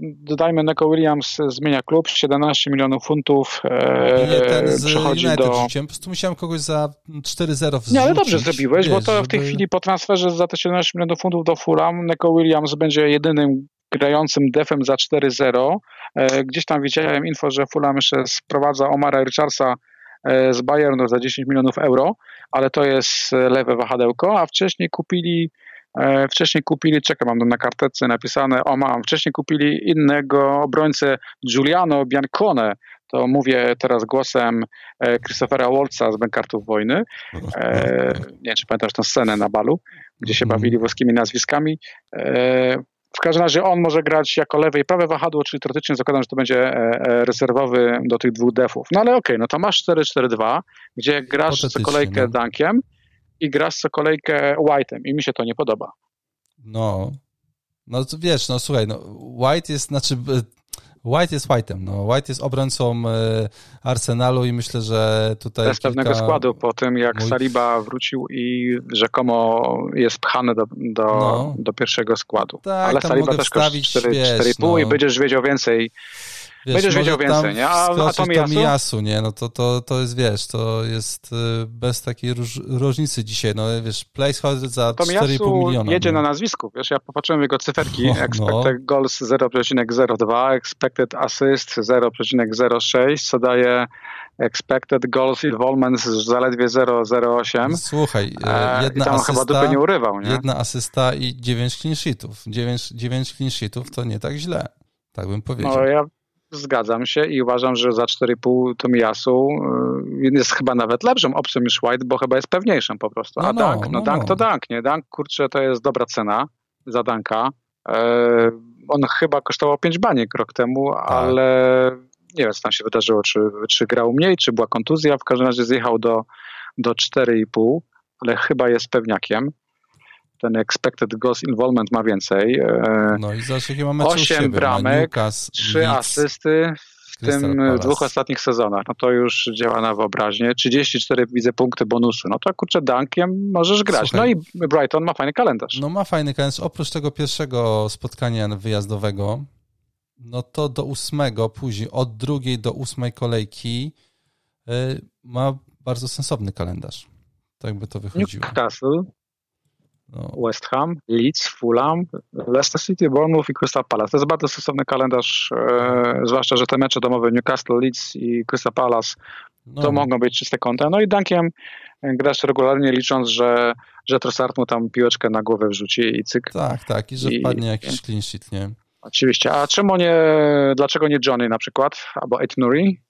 dodajmy, Neko Williams zmienia klub, 17 milionów funtów e, nie, ten z przechodzi United do... Rzuciłem. Po prostu musiałem kogoś za 4-0 wrzucić. Nie, ale dobrze zrobiłeś, Wiesz, bo to żeby... w tej chwili po transferze za te 17 milionów funtów do Fulham, Neko Williams będzie jedynym grającym defem za 4-0. E, gdzieś tam widziałem info, że Fulham jeszcze sprowadza Omara Richardsa z Bayernu za 10 milionów euro, ale to jest lewe wahadełko, a wcześniej kupili Wcześniej kupili, czekam, mam na kartece napisane, o mam, wcześniej kupili innego obrońcę Giuliano Biancone, to mówię teraz głosem Christophera Wolca z Bankartów Wojny. nie wiem, czy pamiętasz tę scenę na balu, gdzie się mhm. bawili włoskimi nazwiskami. W każdym razie on może grać jako lewe i prawe wahadło, czyli teoretycznie zakładam, że to będzie e, e, rezerwowy do tych dwóch defów. No ale okej, okay, no to masz 4-4-2, gdzie grasz co kolejkę no. I grasz co kolejkę White'em i mi się to nie podoba. No, no wiesz, no słuchaj, no, White jest, znaczy White jest White'em. No. White jest obrońcą e, Arsenalu i myślę, że tutaj. Bez kilka... pewnego składu po tym, jak Mój... Saliba wrócił i rzekomo jest pchany do, do, no. do pierwszego składu. Tak, Ale Saliba też kosztuje 4,5 no. i będziesz wiedział więcej Wiesz, Będziesz wiedział więcej, nie? A, a Tomiyasu? Tomiyasu, nie? No to, to, to jest, wiesz, to jest y, bez takiej róż, różnicy dzisiaj, no wiesz, placeholder za 4,5 miliona. jedzie no. na nazwisku, wiesz, ja popatrzyłem jego cyferki, no, expected no. goals 0,02, expected assist 0,06, co daje expected goals involvement zaledwie 0,08. No, słuchaj, e, jedna I tam asysta, chyba dupy nie urywał, nie? Jedna asysta i 9 clean sheetów. 9, 9 clean sheetów to nie tak źle. Tak bym powiedział. No ja Zgadzam się i uważam, że za 4,5 Tomiyasu y, jest chyba nawet lepszą opcją niż White, bo chyba jest pewniejszym po prostu. A no, Dunk, no, no, Dunk to no. Dunk, nie? Dunk, kurczę, to jest dobra cena za Dunka. E, on chyba kosztował 5 baniek rok temu, tak. ale nie wiem, co tam się wydarzyło, czy, czy grał mniej, czy była kontuzja. W każdym razie zjechał do, do 4,5, ale chyba jest pewniakiem ten expected goals involvement ma więcej. E, no i zobacz, jakie mamy 8 bramek, 3 asysty w tym dwóch ostatnich sezonach. No to już działa na wyobraźnię. 34 widzę punkty bonusu. No to kurczę, Dunkiem możesz grać. Słuchaj, no i Brighton ma fajny kalendarz. No ma fajny kalendarz. Oprócz tego pierwszego spotkania wyjazdowego, no to do ósmego, później od drugiej do ósmej kolejki yy, ma bardzo sensowny kalendarz. Tak by to wychodziło. Newcastle, no. West Ham, Leeds, Fulham, Leicester City, Bournemouth i Crystal Palace. To jest bardzo stosowny kalendarz, e, zwłaszcza, że te mecze domowe Newcastle, Leeds i Crystal Palace no. to mogą być czyste konta. No i Dunkiem grasz regularnie licząc, że, że Trossard mu tam piłeczkę na głowę wrzuci i cyk. Tak, tak, i że I, wpadnie jakiś clean sheet, nie? Oczywiście. A czemu nie, dlaczego nie Johnny na przykład, albo Ed Nuri?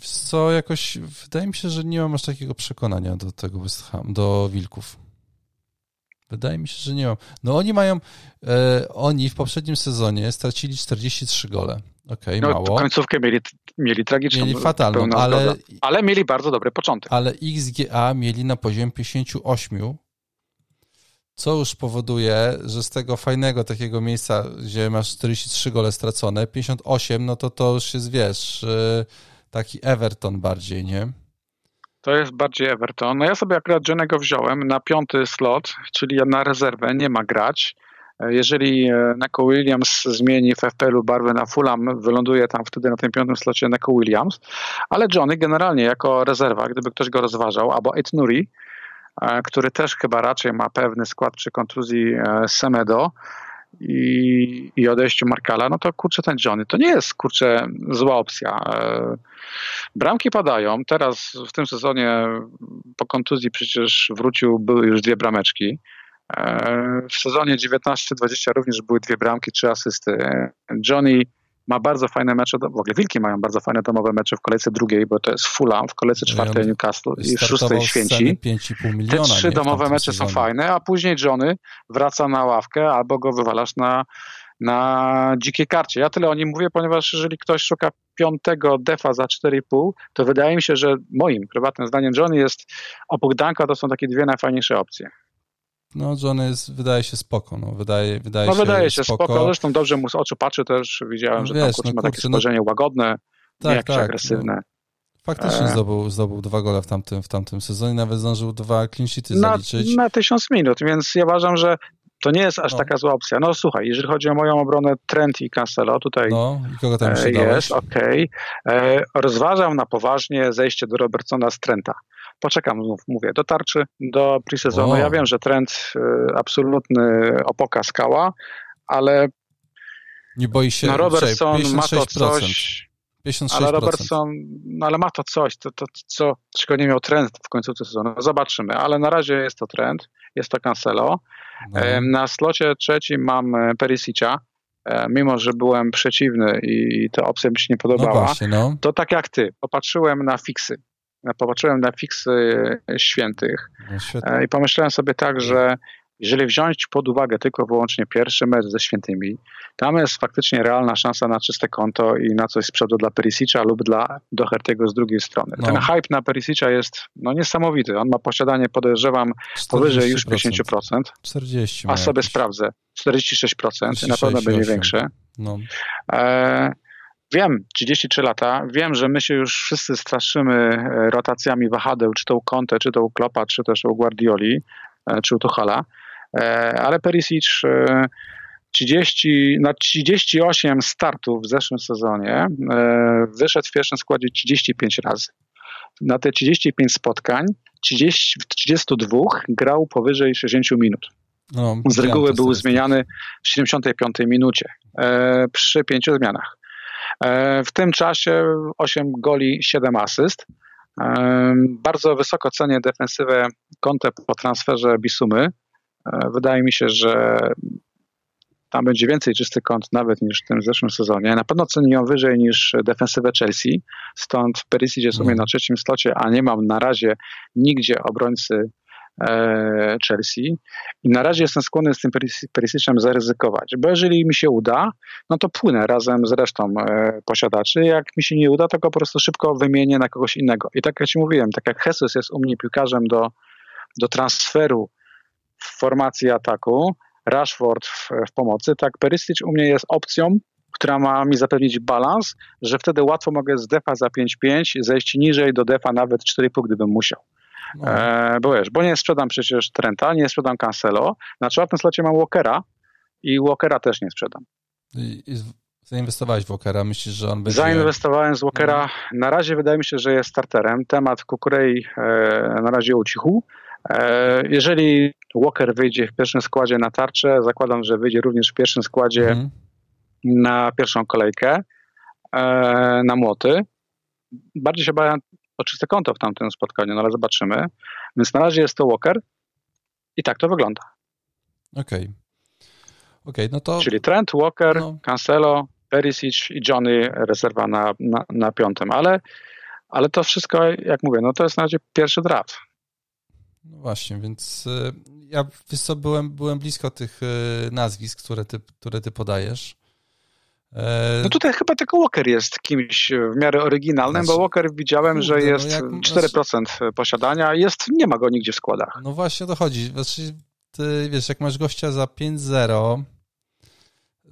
Co jakoś, wydaje mi się, że nie mam aż takiego przekonania do tego West Ham, do Wilków. Wydaje mi się, że nie mam. No oni mają, e, oni w poprzednim sezonie stracili 43 gole. Okej, okay, no, mało. Końcówkę mieli, mieli tragiczną. Mieli fatalną, ale, ale mieli bardzo dobry początek. Ale XGA mieli na poziomie 58, co już powoduje, że z tego fajnego takiego miejsca, gdzie masz 43 gole stracone, 58, no to to już jest, wiesz, e, taki Everton bardziej, nie? To jest bardziej Everton. No ja sobie akurat Johnego wziąłem na piąty slot, czyli na rezerwę, nie ma grać. Jeżeli e, Neko Williams zmieni w FPL-u barwę na Fulham, wyląduje tam wtedy na tym piątym slocie Neko Williams, ale Johnny generalnie jako rezerwa, gdyby ktoś go rozważał, albo Ed Nuri, e, który też chyba raczej ma pewny skład przy kontuzji e, Semedo, i, i odejściu Markala, no to kurczę ten Johnny, to nie jest kurczę zła opcja. E, bramki padają, teraz w tym sezonie po kontuzji przecież wrócił, były już dwie brameczki. E, w sezonie 19-20 również były dwie bramki, trzy asysty. Johnny ma bardzo fajne mecze, w ogóle Wilki mają bardzo fajne domowe mecze w kolejce drugiej, bo to jest Fulham, w kolejce czwartej Newcastle i w szóstej Święci. Miliona, Te trzy domowe mecze sezonie. są fajne, a później Johnny wraca na ławkę albo go wywalasz na, na dzikiej karcie. Ja tyle o nim mówię, ponieważ jeżeli ktoś szuka piątego defa za 4,5, to wydaje mi się, że moim prywatnym zdaniem Johnny jest obok Danka to są takie dwie najfajniejsze opcje. No, John jest, wydaje się spoko, no, wydaje, wydaje no, się wydaje się spoko. spoko. Zresztą dobrze mu z oczu patrzy też, widziałem, no, że wiesz, tam no, ma takie no- spojrzenie łagodne, tak, nie jakieś tak, agresywne. No. Faktycznie e... zdobył, zdobył dwa gole w tamtym, w tamtym sezonie, nawet zdążył dwa na, zaliczyć. Na tysiąc minut, więc ja uważam, że to nie jest aż no. taka zła opcja. No słuchaj, jeżeli chodzi o moją obronę Trent i Cancelo, tutaj no, i kogo tam e, jest, okej. Okay. E, rozważam na poważnie zejście do Robertsona z Trenta poczekam mówię, do tarczy, do pre-sezonu. Ja wiem, że trend y, absolutny opoka skała, ale nie boi się. No Robertson ma to coś. 56%. Ale Robertson, no ale ma to coś, to, to co, czego nie miał trend w końcu sezonu. No zobaczymy, ale na razie jest to trend, jest to Cancelo. No. Na slocie trzecim mam e, Perisic'a, e, mimo że byłem przeciwny i ta opcja mi się nie podobała, no właśnie, no. to tak jak ty, popatrzyłem na fiksy. Popatrzyłem na fiksy świętych no i pomyślałem sobie tak, że jeżeli wziąć pod uwagę tylko wyłącznie pierwszy mecz ze Świętymi, tam jest faktycznie realna szansa na czyste konto i na coś z przodu dla Perisicza lub dla Doherty'ego z drugiej strony. No. Ten hype na Perisicza jest no, niesamowity. On ma posiadanie, podejrzewam, powyżej już 50%. 40 a sobie jakieś. sprawdzę. 46%, 46 na pewno będzie większe. No. E, Wiem, 33 lata, wiem, że my się już wszyscy straszymy e, rotacjami wahadeł, czy to u Conte, czy to u Klopa, czy też u Guardioli, e, czy u Tuchala. E, ale Perisic 30, e, na 38 startów w zeszłym sezonie wyszedł w pierwszym składzie 35 razy. Na te 35 spotkań 30, w 32 grał powyżej 60 minut. No, Z reguły był zmieniany w 75 minucie przy pięciu zmianach. W tym czasie 8 goli, 7 asyst. Bardzo wysoko cenię defensywę Conte po transferze Bisumy. E, wydaje mi się, że tam będzie więcej czysty kąt nawet niż w tym zeszłym sezonie. Na pewno cenię ją wyżej niż defensywę Chelsea, stąd Perisic jest u mnie mhm. na trzecim slocie, a nie mam na razie nigdzie obrońcy e, Chelsea i na razie jestem skłonny z tym Perisicem zaryzykować, bo jeżeli mi się uda, no to płynę razem z resztą e, posiadaczy, jak mi się nie uda, to go po prostu szybko wymienię na kogoś innego. I tak jak Ci mówiłem, tak jak Jesus jest u mnie piłkarzem do, do transferu w formacji ataku, Rashford w, w pomocy, tak Perisic u mnie jest opcją, która ma mi zapewnić balans, że wtedy łatwo mogę z defa za 5-5 zejść niżej do defa nawet 4,5, gdybym musiał. No. E, bo wiesz, bo nie sprzedam przecież Trenta, nie sprzedam Cancelo. Na czwartym slocie mam Walkera i Walkera też nie sprzedam. I, i zainwestowałeś w Walkera, myślisz, że on będzie... Zainwestowałem z Walkera. No. Na razie wydaje mi się, że jest starterem. Temat Kukurei e, na razie ucichł. E, jeżeli Walker wyjdzie w pierwszym składzie na tarczę, zakładam, że wyjdzie również w pierwszym składzie mhm. na pierwszą kolejkę, e, na młoty. Bardziej się bałem o czyste konto w tamtym spotkaniu, no ale zobaczymy. Więc na razie jest to Walker i tak to wygląda. Okej. Okay. Okay, no to... Czyli Trent, Walker, no. Cancelo, Perisic i Johnny rezerwa na, na, na piątym, ale, ale to wszystko, jak mówię, no to jest na razie pierwszy draft. No właśnie, więc y, ja wiesz co, byłem, byłem blisko tych y, nazwisk, które ty, które ty podajesz. E, no tutaj chyba tylko Walker jest kimś w miarę oryginalnym, znaczy, bo Walker widziałem, że jest no jak, 4% znaczy, posiadania, jest, nie ma go nigdzie w składach. No właśnie o to chodzi. Znaczy, ty wiesz, jak masz gościa za 5-0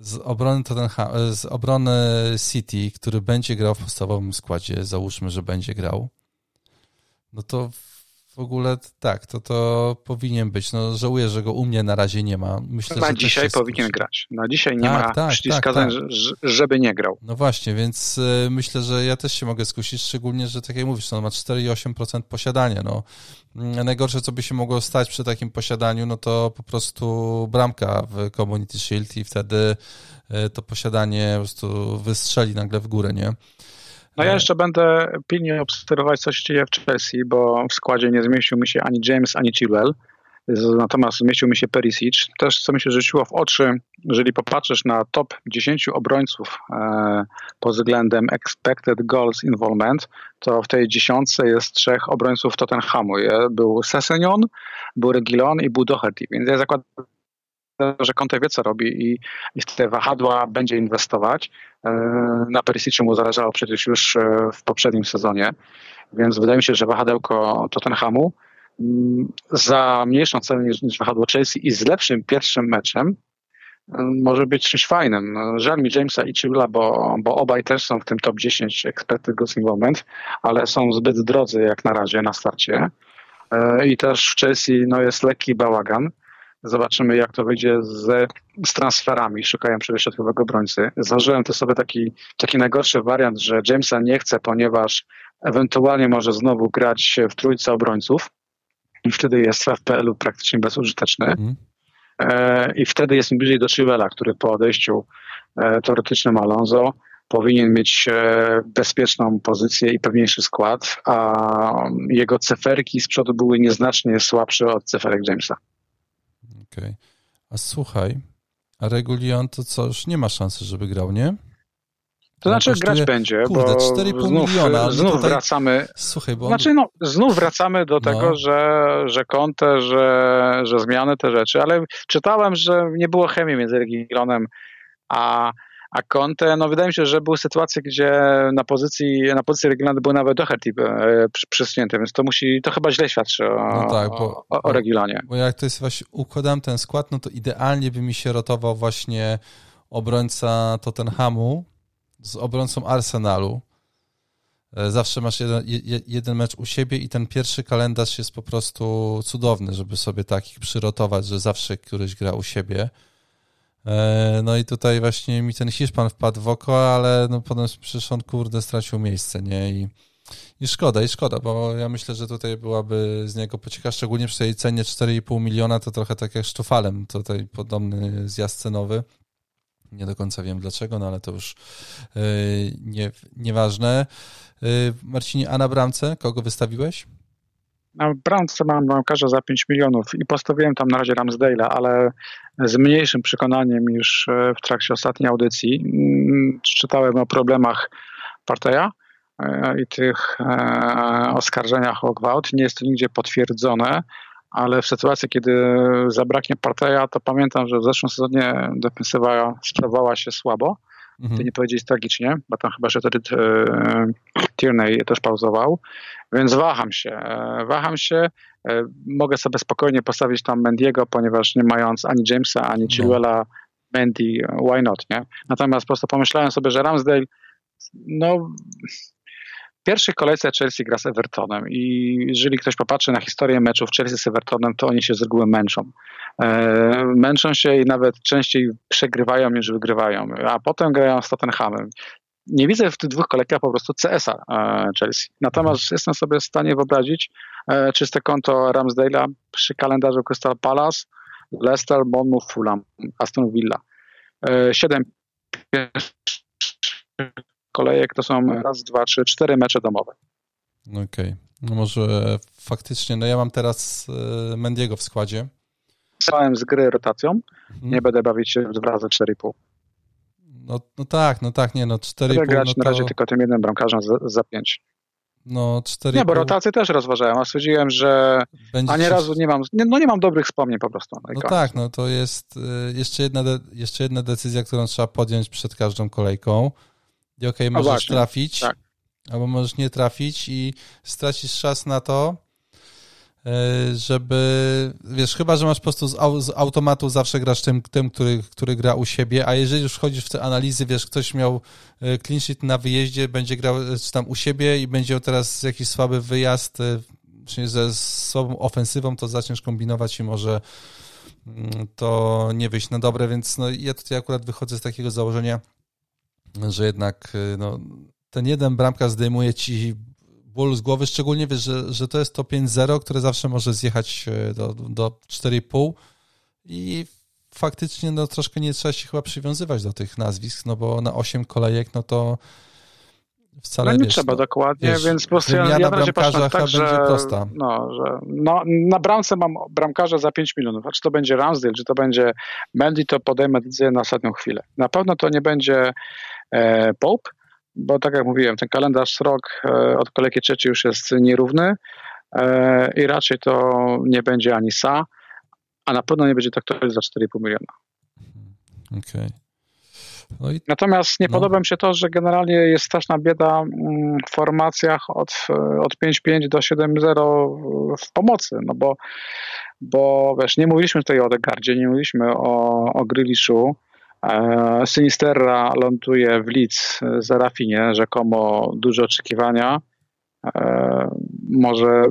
z obrony Tottenham, z obrony City, który będzie grał w podstawowym składzie, załóżmy, że będzie grał, no to w ogóle tak, to to powinien być. No, żałuję, że go u mnie na razie nie ma. Myślę, na dzisiaj powinien grać. Na dzisiaj nie tak, ma tak, przyciskań, tak, tak. żeby nie grał. No właśnie, więc y, myślę, że ja też się mogę skusić, szczególnie, że tak jak mówisz, no, on ma 4,8% posiadania. No. Mm, najgorsze, co by się mogło stać przy takim posiadaniu, no to po prostu bramka w Community Shield i wtedy y, to posiadanie po prostu wystrzeli nagle w górę, nie? No ja jeszcze będę pilnie obserwować, co się dzieje w Chelsea, bo w składzie nie zmieścił mi się ani James, ani Chilwell. Natomiast zmieścił mi się Perisic. Też co mi się rzuciło w oczy, jeżeli popatrzysz na top 10 obrońców e, pod względem expected goals involvement, to w tej dziesiątce jest trzech obrońców Tottenhamu. Był Sessegnon, był Regilon i był Doherty. Więc ja zakładam, że Conte wie, co robi i, i te wahadła będzie inwestować. E, na Perisiczu mu zależało przecież już e, w poprzednim sezonie, więc wydaje mi się, że wahadełko Tottenhamu mm, za mniejszą cenę niż, niż wahadło Chelsea i z lepszym pierwszym meczem mm, może być czymś fajnym. Żal mi Jamesa i Chilwella, bo, bo obaj też są w tym top 10 expected goals moment, ale są zbyt drodzy jak na razie na starcie. E, I też w Chelsea no, jest lekki bałagan. Zobaczymy, jak to wyjdzie z, z transferami. Szukają środkowego obrońcy. Zażyłem to sobie taki, taki najgorszy wariant, że Jamesa nie chce, ponieważ ewentualnie może znowu grać w trójce obrońców i wtedy jest w FPL-u praktycznie bezużyteczny. Mm. E, I wtedy jest mi bliżej do Chilwella, który po odejściu e, teoretycznym Alonso powinien mieć e, bezpieczną pozycję i pewniejszy skład, a jego ceferki z przodu były nieznacznie słabsze od ceferek Jamesa. Okay. A słuchaj, a Regulion to co, już nie ma szansy, żeby grał, nie? To znaczy kosztuje, grać będzie, kurde, bo 4,5 znów, miliona. Znów tutaj... wracamy. Słuchaj, bo on... Znaczy, no, znów wracamy do no. tego, że, że Conte, że, że zmiany te rzeczy, ale czytałem, że nie było chemii między Regionem a, a Conte. No wydaje mi się, że były sytuacje, gdzie na pozycji, na pozycji Regionu był nawet Doherty przysunięty, więc to musi, to chyba źle świadczy o, no tak, bo, o, o Regilonie. Bo jak to jest właśnie, układam ten skład, no to idealnie by mi się rotował właśnie obrońca Tottenhamu, z obrońcą Arsenalu. E, zawsze masz jeden, jeden mecz u siebie i ten pierwszy kalendarz jest po prostu cudowny, żeby sobie takich przyrotować, że zawsze któryś gra u siebie. E, no i tutaj właśnie mi ten Hiszpan wpadł w oko, ale no potem przecież on kurde stracił miejsce, nie? I, i szkoda, i szkoda, bo ja myślę, że tutaj byłaby z niego pocieka, szczególnie przy tej cenie 4,5 miliona, to trochę tak jak Sztufalem, tutaj podobny zjazd cenowy. Nie do końca wiem dlaczego, no ale to już yy, nie, nieważne. Yy, Marcinie, a na bramce kogo wystawiłeś? Na bramce mam bramkarza za 5 milionów i postawiłem tam na razie Ramsdale'a, ale z mniejszym przekonaniem niż e, w trakcie ostatniej audycji. Mm, czytałem o problemach Parteja i tych oskarżeniach o gwałt. Nie jest to nigdzie potwierdzone, ale w sytuacji, kiedy zabraknie Parteja, to pamiętam, że w zeszłym sezonie defensywa sprawowała się słabo, mhm. nie powiedzieć tragicznie, bo tam chyba, że wtedy e, Tierney też pauzował, więc waham się, e, waham się, e, mogę sobie spokojnie postawić tam Mendiego, ponieważ nie mając ani Jamesa, ani no. Chilwella, Mendy, why not, nie? Natomiast po prostu pomyślałem sobie, że Ramsdale, no pierwszej kolejce Chelsea gra z Evertonem i jeżeli ktoś popatrzy na historię meczów Chelsea z Evertonem, to oni się z reguły męczą. E, męczą się i nawet częściej przegrywają niż wygrywają, a potem grają z Tottenhamem. Nie widzę w tych dwóch kolejkach po prostu CS-a e, Chelsea. Natomiast jestem sobie w stanie wyobrazić e, czyste konto Ramsdale'a przy kalendarzu Crystal Palace, Leicester, Bournemouth, Fulham, Aston Villa. E, siedem kolejek to są raz, dwa, trzy, cztery mecze domowe. Okej. Okay. No może faktycznie, no ja mam teraz e, Mendiego w składzie. Pisałem z gry rotacją, mhm. nie będę bawić się w dwa razy 4,5. No, no tak, no tak, nie no 4,5. Będę grać no to... na razie tylko tym jednym bramkarzem za, za 5. No 4,5. Nie, bo rotację też rozważałem, a stwierdziłem, że Będzie ani razu nie mam, nie, no nie mam dobrych wspomnień po prostu. No, no tak, no to jest e, jeszcze jedna, de, jeszcze jedna decyzja, którą trzeba podjąć przed każdą kolejką i okej, okay, możesz właśnie, trafić, tak. albo możesz nie trafić i stracisz czas na to, e, żeby, wiesz, chyba, że masz po prostu z, automatu zawsze grasz tym, tym który, który gra u siebie, a jeżeli już wchodzisz w te analizy, wiesz, ktoś miał e, clean sheet na wyjeździe, będzie grał e, czy tam u siebie i będzie teraz jakiś słaby wyjazd, czyli ze słabą ofensywą, to zaczniesz kombinować i może mm, to nie wyjść na dobre, więc no, ja tutaj akurat wychodzę z takiego założenia, że jednak y, no, ten jeden bramka zdejmuje ci ból z głowy, szczególnie wiesz, że, że to jest to 5-0, które zawsze może zjechać y, do, do 4,5 i faktycznie no, troszkę nie trzeba się chyba przywiązywać do tych nazwisk, no bo na 8 kolejek, no to wcale no nie wiesz, trzeba no, dokładnie, wiesz, więc po prostu ja, ja na razie patrzę tak, będzie że, prosta. No, że no, na bramce mam bramkarza za 5 milionów, a czy to będzie Ramsdale, czy to będzie Mendy, to podejmę decyzję na ostatnią chwilę. Na pewno to nie będzie Pope, bo tak jak mówiłem, ten kalendarz rok e, od kolejki trzeciej już jest nierówny e, i raczej to nie będzie ani Sa, a na pewno nie będzie to ktoś za 4,5 miliona. Okej. Okay. No i... Natomiast nie no. podoba mi się to, że generalnie jest straszna bieda mm, w formacjach od, od 5-5 do 7-0 w pomocy, no bo, bo wiesz, nie mówiliśmy tutaj o Odegardzie, nie mówiliśmy o, o Gryliszu, e, Sinisterra ląduje w Leeds za Rafinie, rzekomo duże oczekiwania. E, może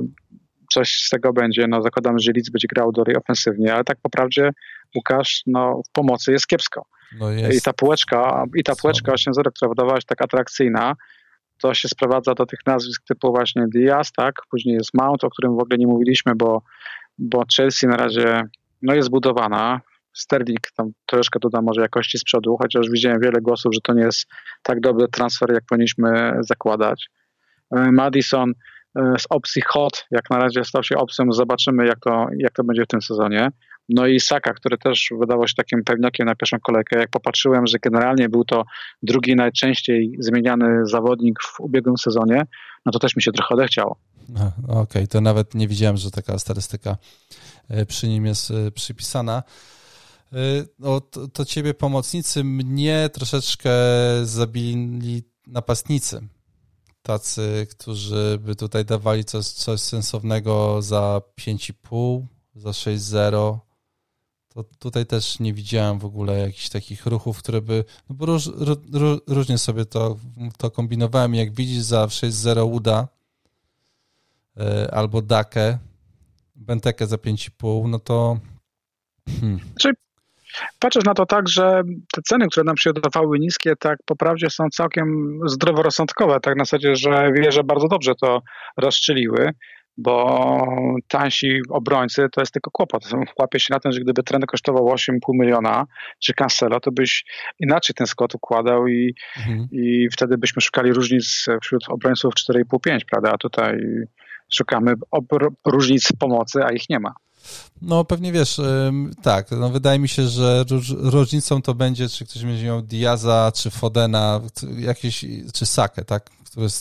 coś z tego będzie. No, zakładam, że Leeds będzie grał dalej ofensywnie, ale tak po prawdzie Łukasz no, w pomocy jest kiepsko. No jest. I ta półeczka, i ta półeczka 8.0, która wydawała się tak atrakcyjna, to się sprowadza do tych nazwisk typu właśnie Diaz, tak? Później jest Mount, o którym w ogóle nie mówiliśmy, bo, bo Chelsea na razie no jest budowana. Sterling tam troszkę doda może jakości z przodu, chociaż widziałem wiele głosów, że to nie jest tak dobry transfer, jak powinniśmy zakładać. E, Madison e, z opcji hot, jak na razie stał się opcją, zobaczymy jak to, jak to będzie w tym sezonie. No i Saka, który też wydawał się takim pewniakiem na pierwszą kolejkę. Jak popatrzyłem, że generalnie był to drugi najczęściej zmieniany zawodnik w ubiegłym sezonie, no to też mi się trochę odechciało. Okej, okay, to nawet nie widziałem, że taka statystyka e, przy nim jest przypisana. E, no, to, ciebie pomocnicy, mnie troszeczkę zabili napastnicy. Tacy, którzy by tutaj dawali coś, coś sensownego za 5,5, za 6,0 to tutaj też nie widziałem w ogóle jakichś takich ruchów, które by, no bo róż, ró, różnie sobie to, to kombinowałem. Jak widzisz za 6-0 uda yy, albo Dakę, Bentekę za 5,5, no to hmm. Patrzysz na to tak, że te ceny, które nam się dodawały niskie, tak po prawdzie są całkiem zdroworozsądkowe, tak na zasadzie, że wieże bardzo dobrze to rozstrzeliły bo tańsi obrońcy to jest tylko kłopot. Łapie się na tym, że gdyby trener kosztował 8,5 miliona, czy Cancelo, to byś inaczej ten skład układał i, mhm. i wtedy byśmy szukali różnic wśród obrońców 4,5-5, prawda? A tutaj szukamy różnic pomocy, a ich nie ma. No pewnie wiesz, tak, no wydaje mi się, że różnicą to będzie, czy ktoś będzie miał Diaza, czy Fodena, jakieś, czy Sakę, tak?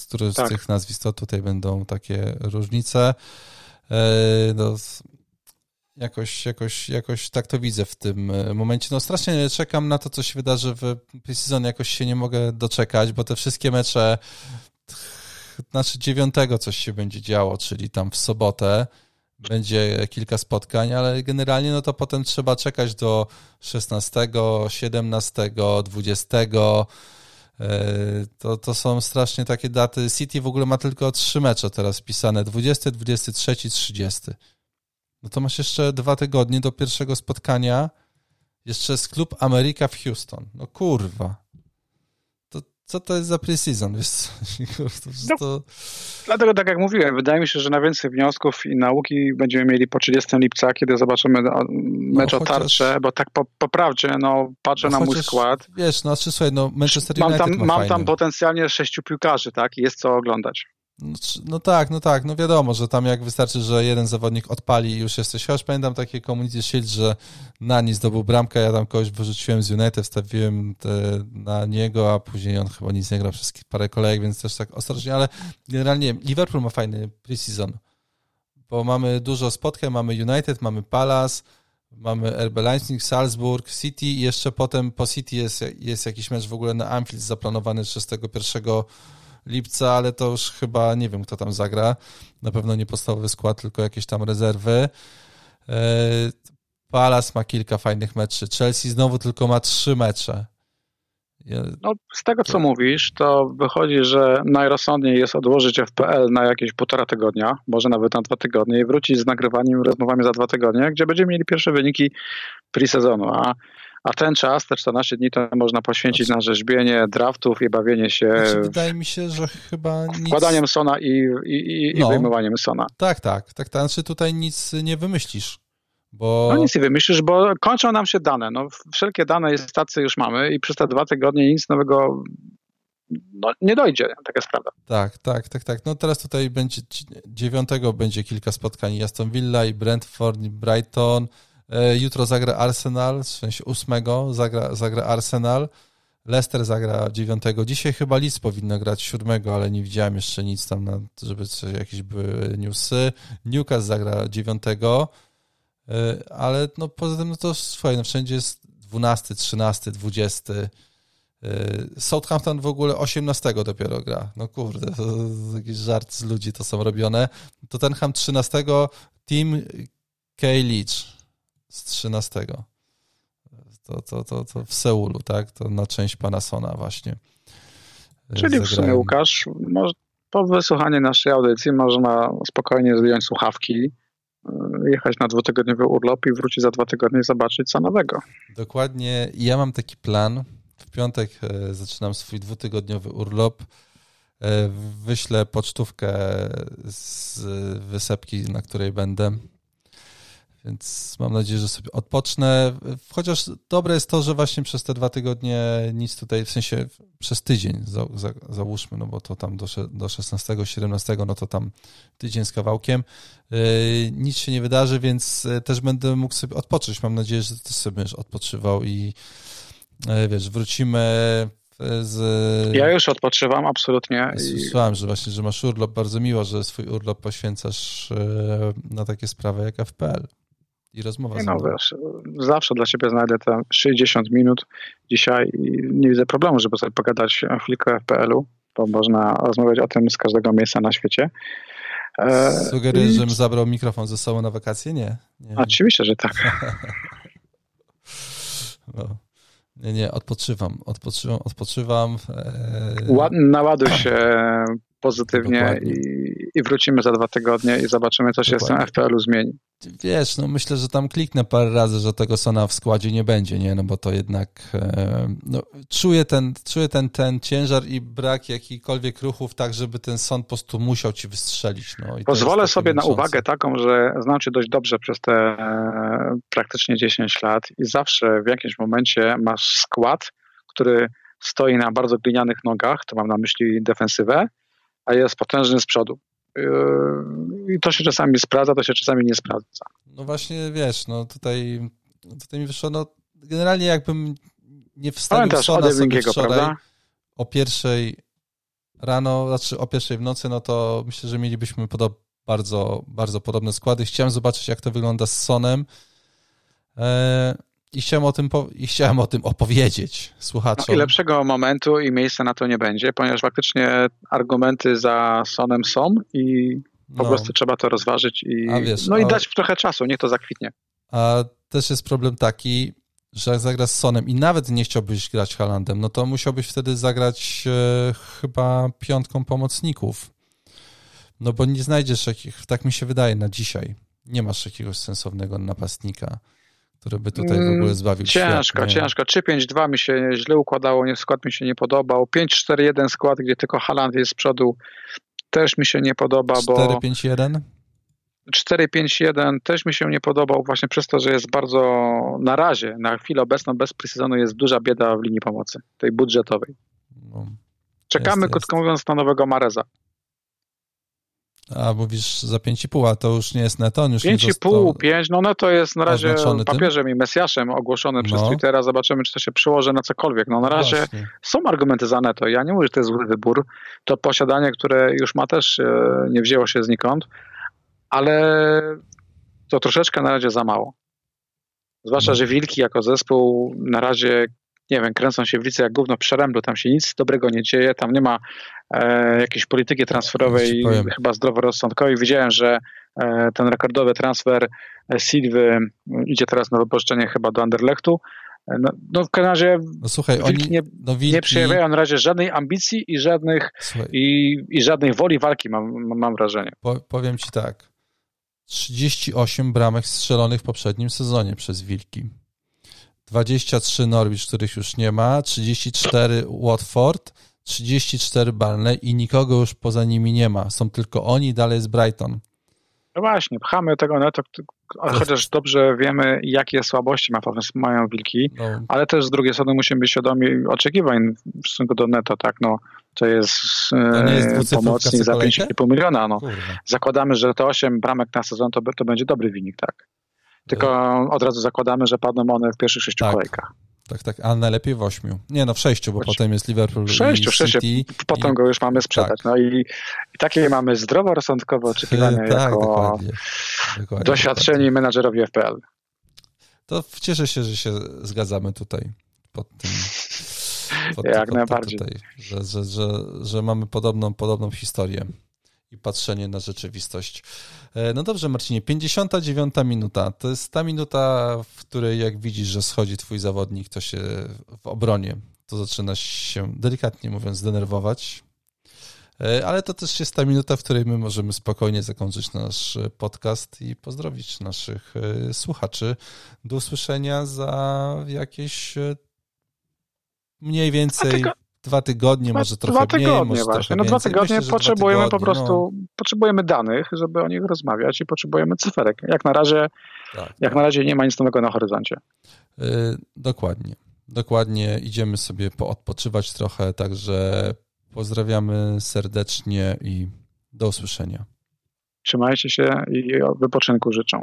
Który tak. z tych nazwisk to tutaj będą takie różnice. E, no, jakoś, jakoś, jakoś tak to widzę w tym e, momencie. No strasznie czekam na to, co się wydarzy w pre-season. Jakoś się nie mogę doczekać, bo te wszystkie mecze, znaczy dziewiątego coś się będzie działo, czyli tam w sobotę będzie kilka spotkań, ale generalnie no to potem trzeba czekać do 16, 17, 20. To, to są strasznie takie daty. City w ogóle ma tylko trzy mecze teraz pisane: 20, 23, 30. No to masz jeszcze dwa tygodnie do pierwszego spotkania. Jeszcze z klub Ameryka w Houston. No kurwa co to jest za pre-season, no, to... Dlatego tak jak mówiłem, wydaje mi się, że na więcej wniosków i nauki będziemy mieli po 30 lipca, kiedy zobaczymy mecz no, o tarczę, bo tak po, po prawdzie, no patrzę no, na mój skład. Wiesz, no słuchaj, no Manchester United mam tam, ma mam tam potencjalnie sześciu piłkarzy, tak, jest co oglądać. No, no, tak, no tak, no wiadomo, że tam jak wystarczy, że jeden zawodnik odpali i już jesteś. Chociaż pamiętam takie Community Shield, że na nic zdobył bramkę, ja tam kogoś wyrzuciłem z United, wstawiłem na niego, a później on chyba nic nie grał przez parę kolejek, więc też tak ostrożnie, ale generalnie Liverpool ma fajny preseason, bo mamy dużo spotkań, mamy United, mamy Palace, mamy RB Leipzig, Salzburg, City i jeszcze potem po City jest, jest jakiś mecz w ogóle na Anfield zaplanowany 31 lipca, ale to już chyba nie wiem, kto tam zagra. Na pewno nie podstawowy skład, tylko jakieś tam rezerwy. E, Palace ma kilka fajnych meczy. Chelsea znowu tylko ma trzy mecze. No, z tego, co mówisz, to wychodzi, że najrozsądniej jest odłożyć FPL na jakieś półtora tygodnia, może nawet na dwa tygodnie i wrócić z nagrywaniem rozmowami za dwa tygodnie, gdzie będziemy mieli pierwsze wyniki pre-sezonu, a a ten czas, te 14 dni, to można poświęcić na rzeźbienie draftów i bawienie się. Znaczy, wydaje mi się, że chyba. Nic... Wkładaniem sona i, i, i, no, wyjmowaniem sona. Tak, tak, tak. Znaczy tutaj nic nie wymyślisz. Bo... No nic nie wymyślisz, bo kończą nam się dane. No, wszelkie dane i stacje już mamy i przez te dwa tygodnie nic nowego no, nie dojdzie, taka jest prawda. Tak, tak, tak, tak. No teraz tutaj będzie dziewiątego będzie kilka spotkań. Aston Villa i Brentford i Brighton. E, jutro zagra Arsenal, w sensie ósmego zagra, zagra Arsenal. Leicester zagra dziewiątego. Dzisiaj chyba Leeds powinno grać siódmego, ale nie widziałem jeszcze nic tam, na, żeby jakieś były newsy. Newcastle zagra dziewiątego, e, ale no poza tym no to swoje, no wszędzie jest 12, 13, 20. Southampton w ogóle 18 dopiero gra. No kurde, to, to jakiś żart z ludzi to są robione. Tottenham 13, Team K. Leach z 13. To, to, to, to w Seulu, tak? To na część Panasona właśnie. Czyli w sumie Łukasz, może, po wysłuchaniu naszej audycji można spokojnie zdjąć słuchawki, y, jechać na dwutygodniowy urlop i wrócić za dwa tygodnie i zobaczyć co nowego. Dokładnie. Ja mam taki plan. W piątek e, zaczynam swój dwutygodniowy urlop. E, wyślę pocztówkę z wysepki, na której będę Więc mam nadzieję, że sobie odpocznę. Chociaż dobre jest to, że właśnie przez te dwa tygodnie nic tutaj, w sensie przez tydzień za, za, załóżmy, no bo to tam do, do 16, 17, no to tam tydzień z kawałkiem, yy, nic się nie wydarzy, więc yy, też będę mógł sobie odpocząć. Mam nadzieję, że ty sobie będziesz odpoczywał i yy, wiesz, wrócimy z... Ja już odpoczywam, absolutnie. Słyszałem, że właśnie, że masz urlop. Bardzo miło, że swój urlop poświęcasz na takie sprawy jak FPL i rozmowa nie no, wiesz, zawsze dla ciebie znajdę te 60 minut dzisiaj i nie widzę problemu, żeby sobie pogadać o chwilkę FPL-u, bo można rozmawiać o tym z każdego miejsca na świecie. E, Sugerujesz, i... żebym zabrał mikrofon ze sobą na wakacje? Nie. nie. Oczywiście, że tak. no. Nie, nie, odpoczywam, odpoczywam, odpoczywam. E... Naładuj się pozytywnie i, i, wrócimy za dwa tygodnie i zobaczymy, co się Dokładnie. z tym FPL-u zmieni. Wiesz, no myślę, że tam kliknę parę razy, że tego Sona w składzie nie będzie, nie? No bo to jednak e, no, czuję, ten, czuję ten, ten ciężar i brak jakichkolwiek ruchów tak, żeby ten Son po prostu musiał ci wystrzelić. No, Pozwolę sobie na uwagę taką, że znam cię dość dobrze przez te e, praktycznie 10 lat i zawsze w jakimś momencie masz skład, który stoi na bardzo glinianych nogach, to mam na myśli defensywę, a jest potężny z przodu. Yy, I to się czasami sprawdza, to się czasami nie sprawdza. No właśnie, wiesz, no tutaj, tutaj mi wyszło, no generalnie jakbym nie wstawił Pamiętasz Sona sobie wczoraj prawda? o pierwszej rano, znaczy o pierwszej w nocy, no to myślę, że mielibyśmy podob, bardzo, bardzo podobne składy. Chciałem zobaczyć, jak to wygląda z Sonem. E, i chciałem o tym, i chciałem o tym opowiedzieć słuchaczom. No I lepszego momentu i miejsca na to nie będzie, ponieważ faktycznie argumenty za Sonem są i po no. prostu trzeba to rozważyć i, wiesz, no i dać trochę czasu, niech to zakwitnie. A też jest problem taki, że jak zagrasz Sonem i nawet nie chciałbyś grać Halandem, no to musiałbyś wtedy zagrać e, chyba piątką pomocników. No bo nie znajdziesz jakich, tak mi się wydaje na dzisiaj. Nie masz jakiegoś sensownego napastnika który by tutaj w ogóle mm, zbawił Ciężko, świat, ciężko. 3-5-2 mi się źle układało, nie, skład mi się nie podobał. 5-4-1 skład, gdzie tylko Haland jest z przodu, też mi się nie podoba, 4-5-1? 4-5-1 też mi się nie podobał właśnie przez to, że jest bardzo na razie, na chwilę obecną bez presezonu jest duża bieda w linii pomocy, tej budżetowej. No, Czekamy, jest, krótko mówiąc, na nowego Mareza. A mówisz za 5,5, a to już nie jest neto? 5,5, 5, no neto jest na razie papieżem tym? i Mesjaszem ogłoszonym no. przez Twittera. Zobaczymy, czy to się przyłoży na cokolwiek. No na razie Właśnie. są argumenty za neto. Ja nie mówię, że to jest zły wybór. To posiadanie, które już ma też e, nie wzięło się znikąd, ale to troszeczkę na razie za mało. Zwłaszcza, no. że Wilki jako zespół na razie nie wiem, kręcą się w lice jak gówno przeręblu, tam się nic dobrego nie dzieje, tam nie ma e, jakiejś polityki transferowej chyba zdroworozsądkowej. Widziałem, że e, ten rekordowy transfer e, Silwy idzie teraz na wypożyczenie chyba do Anderlechtu. E, no, no w każdym razie no, słuchaj, wilki, oni, nie, no, wilki... nie przejawiają na razie żadnej ambicji i żadnych i, i żadnej woli walki, mam, mam wrażenie. Po, powiem ci tak. 38 bramek strzelonych w poprzednim sezonie przez Wilki. 23 Norwich, których już nie ma, 34 Watford, 34 Barnley i nikogo już poza nimi nie ma. Są tylko oni, dalej jest Brighton. No właśnie, pchamy tego neto, chociaż dobrze wiemy, jakie słabości ma, mają wilki, no. ale też z drugiej strony musimy być świadomi oczekiwań w stosunku do neto, tak, no, to jest, to jest pomocnik za 5,5 miliona, no. Zakładamy, że te 8 bramek na sezon to, to będzie dobry wynik, tak. Tylko od razu zakładamy, że padną one w pierwszych sześciu tak. kolejkach. Tak, tak, a najlepiej w ośmiu. Nie no, w sześciu, bo potem jest Liverpool w sześciu, w sześciu. Potem i... go już mamy sprzedać. Tak. No i, i takie mamy zdroworozsądkowe oczekiwania tak, jako dokładnie. Dokładnie, doświadczeni dokładnie. menadżerowie FPL. To cieszę się, że się zgadzamy tutaj pod tym. Pod Jak najbardziej. Tutaj, że, że, że, że mamy podobną, podobną historię i patrzenie na rzeczywistość. E, no dobrze, Marcinie, 59 minuta. To jest ta minuta, w której jak widzisz, że schodzi twój zawodnik, to się w obronie, to zaczyna się, delikatnie mówiąc, denerwować. E, ale to też jest ta minuta, w której my możemy spokojnie zakończyć nasz podcast i pozdrowić naszych e, słuchaczy. Do usłyszenia za jakieś mniej więcej dwa tygodnie, no, może trochę dwa tygodnie, mniej, może właśnie. No, dwa tygodnie Myślę, potrzebujemy dwa tygodnie, po prostu, no. potrzebujemy danych, żeby o nich rozmawiać i potrzebujemy cyferek. Jak na razie, tak. jak tak. na razie nie ma nic nowego na horyzoncie. Yy, dokładnie. Dokładnie idziemy sobie poodpoczywać trochę, także pozdrawiamy serdecznie i do usłyszenia. Trzymajcie się i wypoczynku życzę.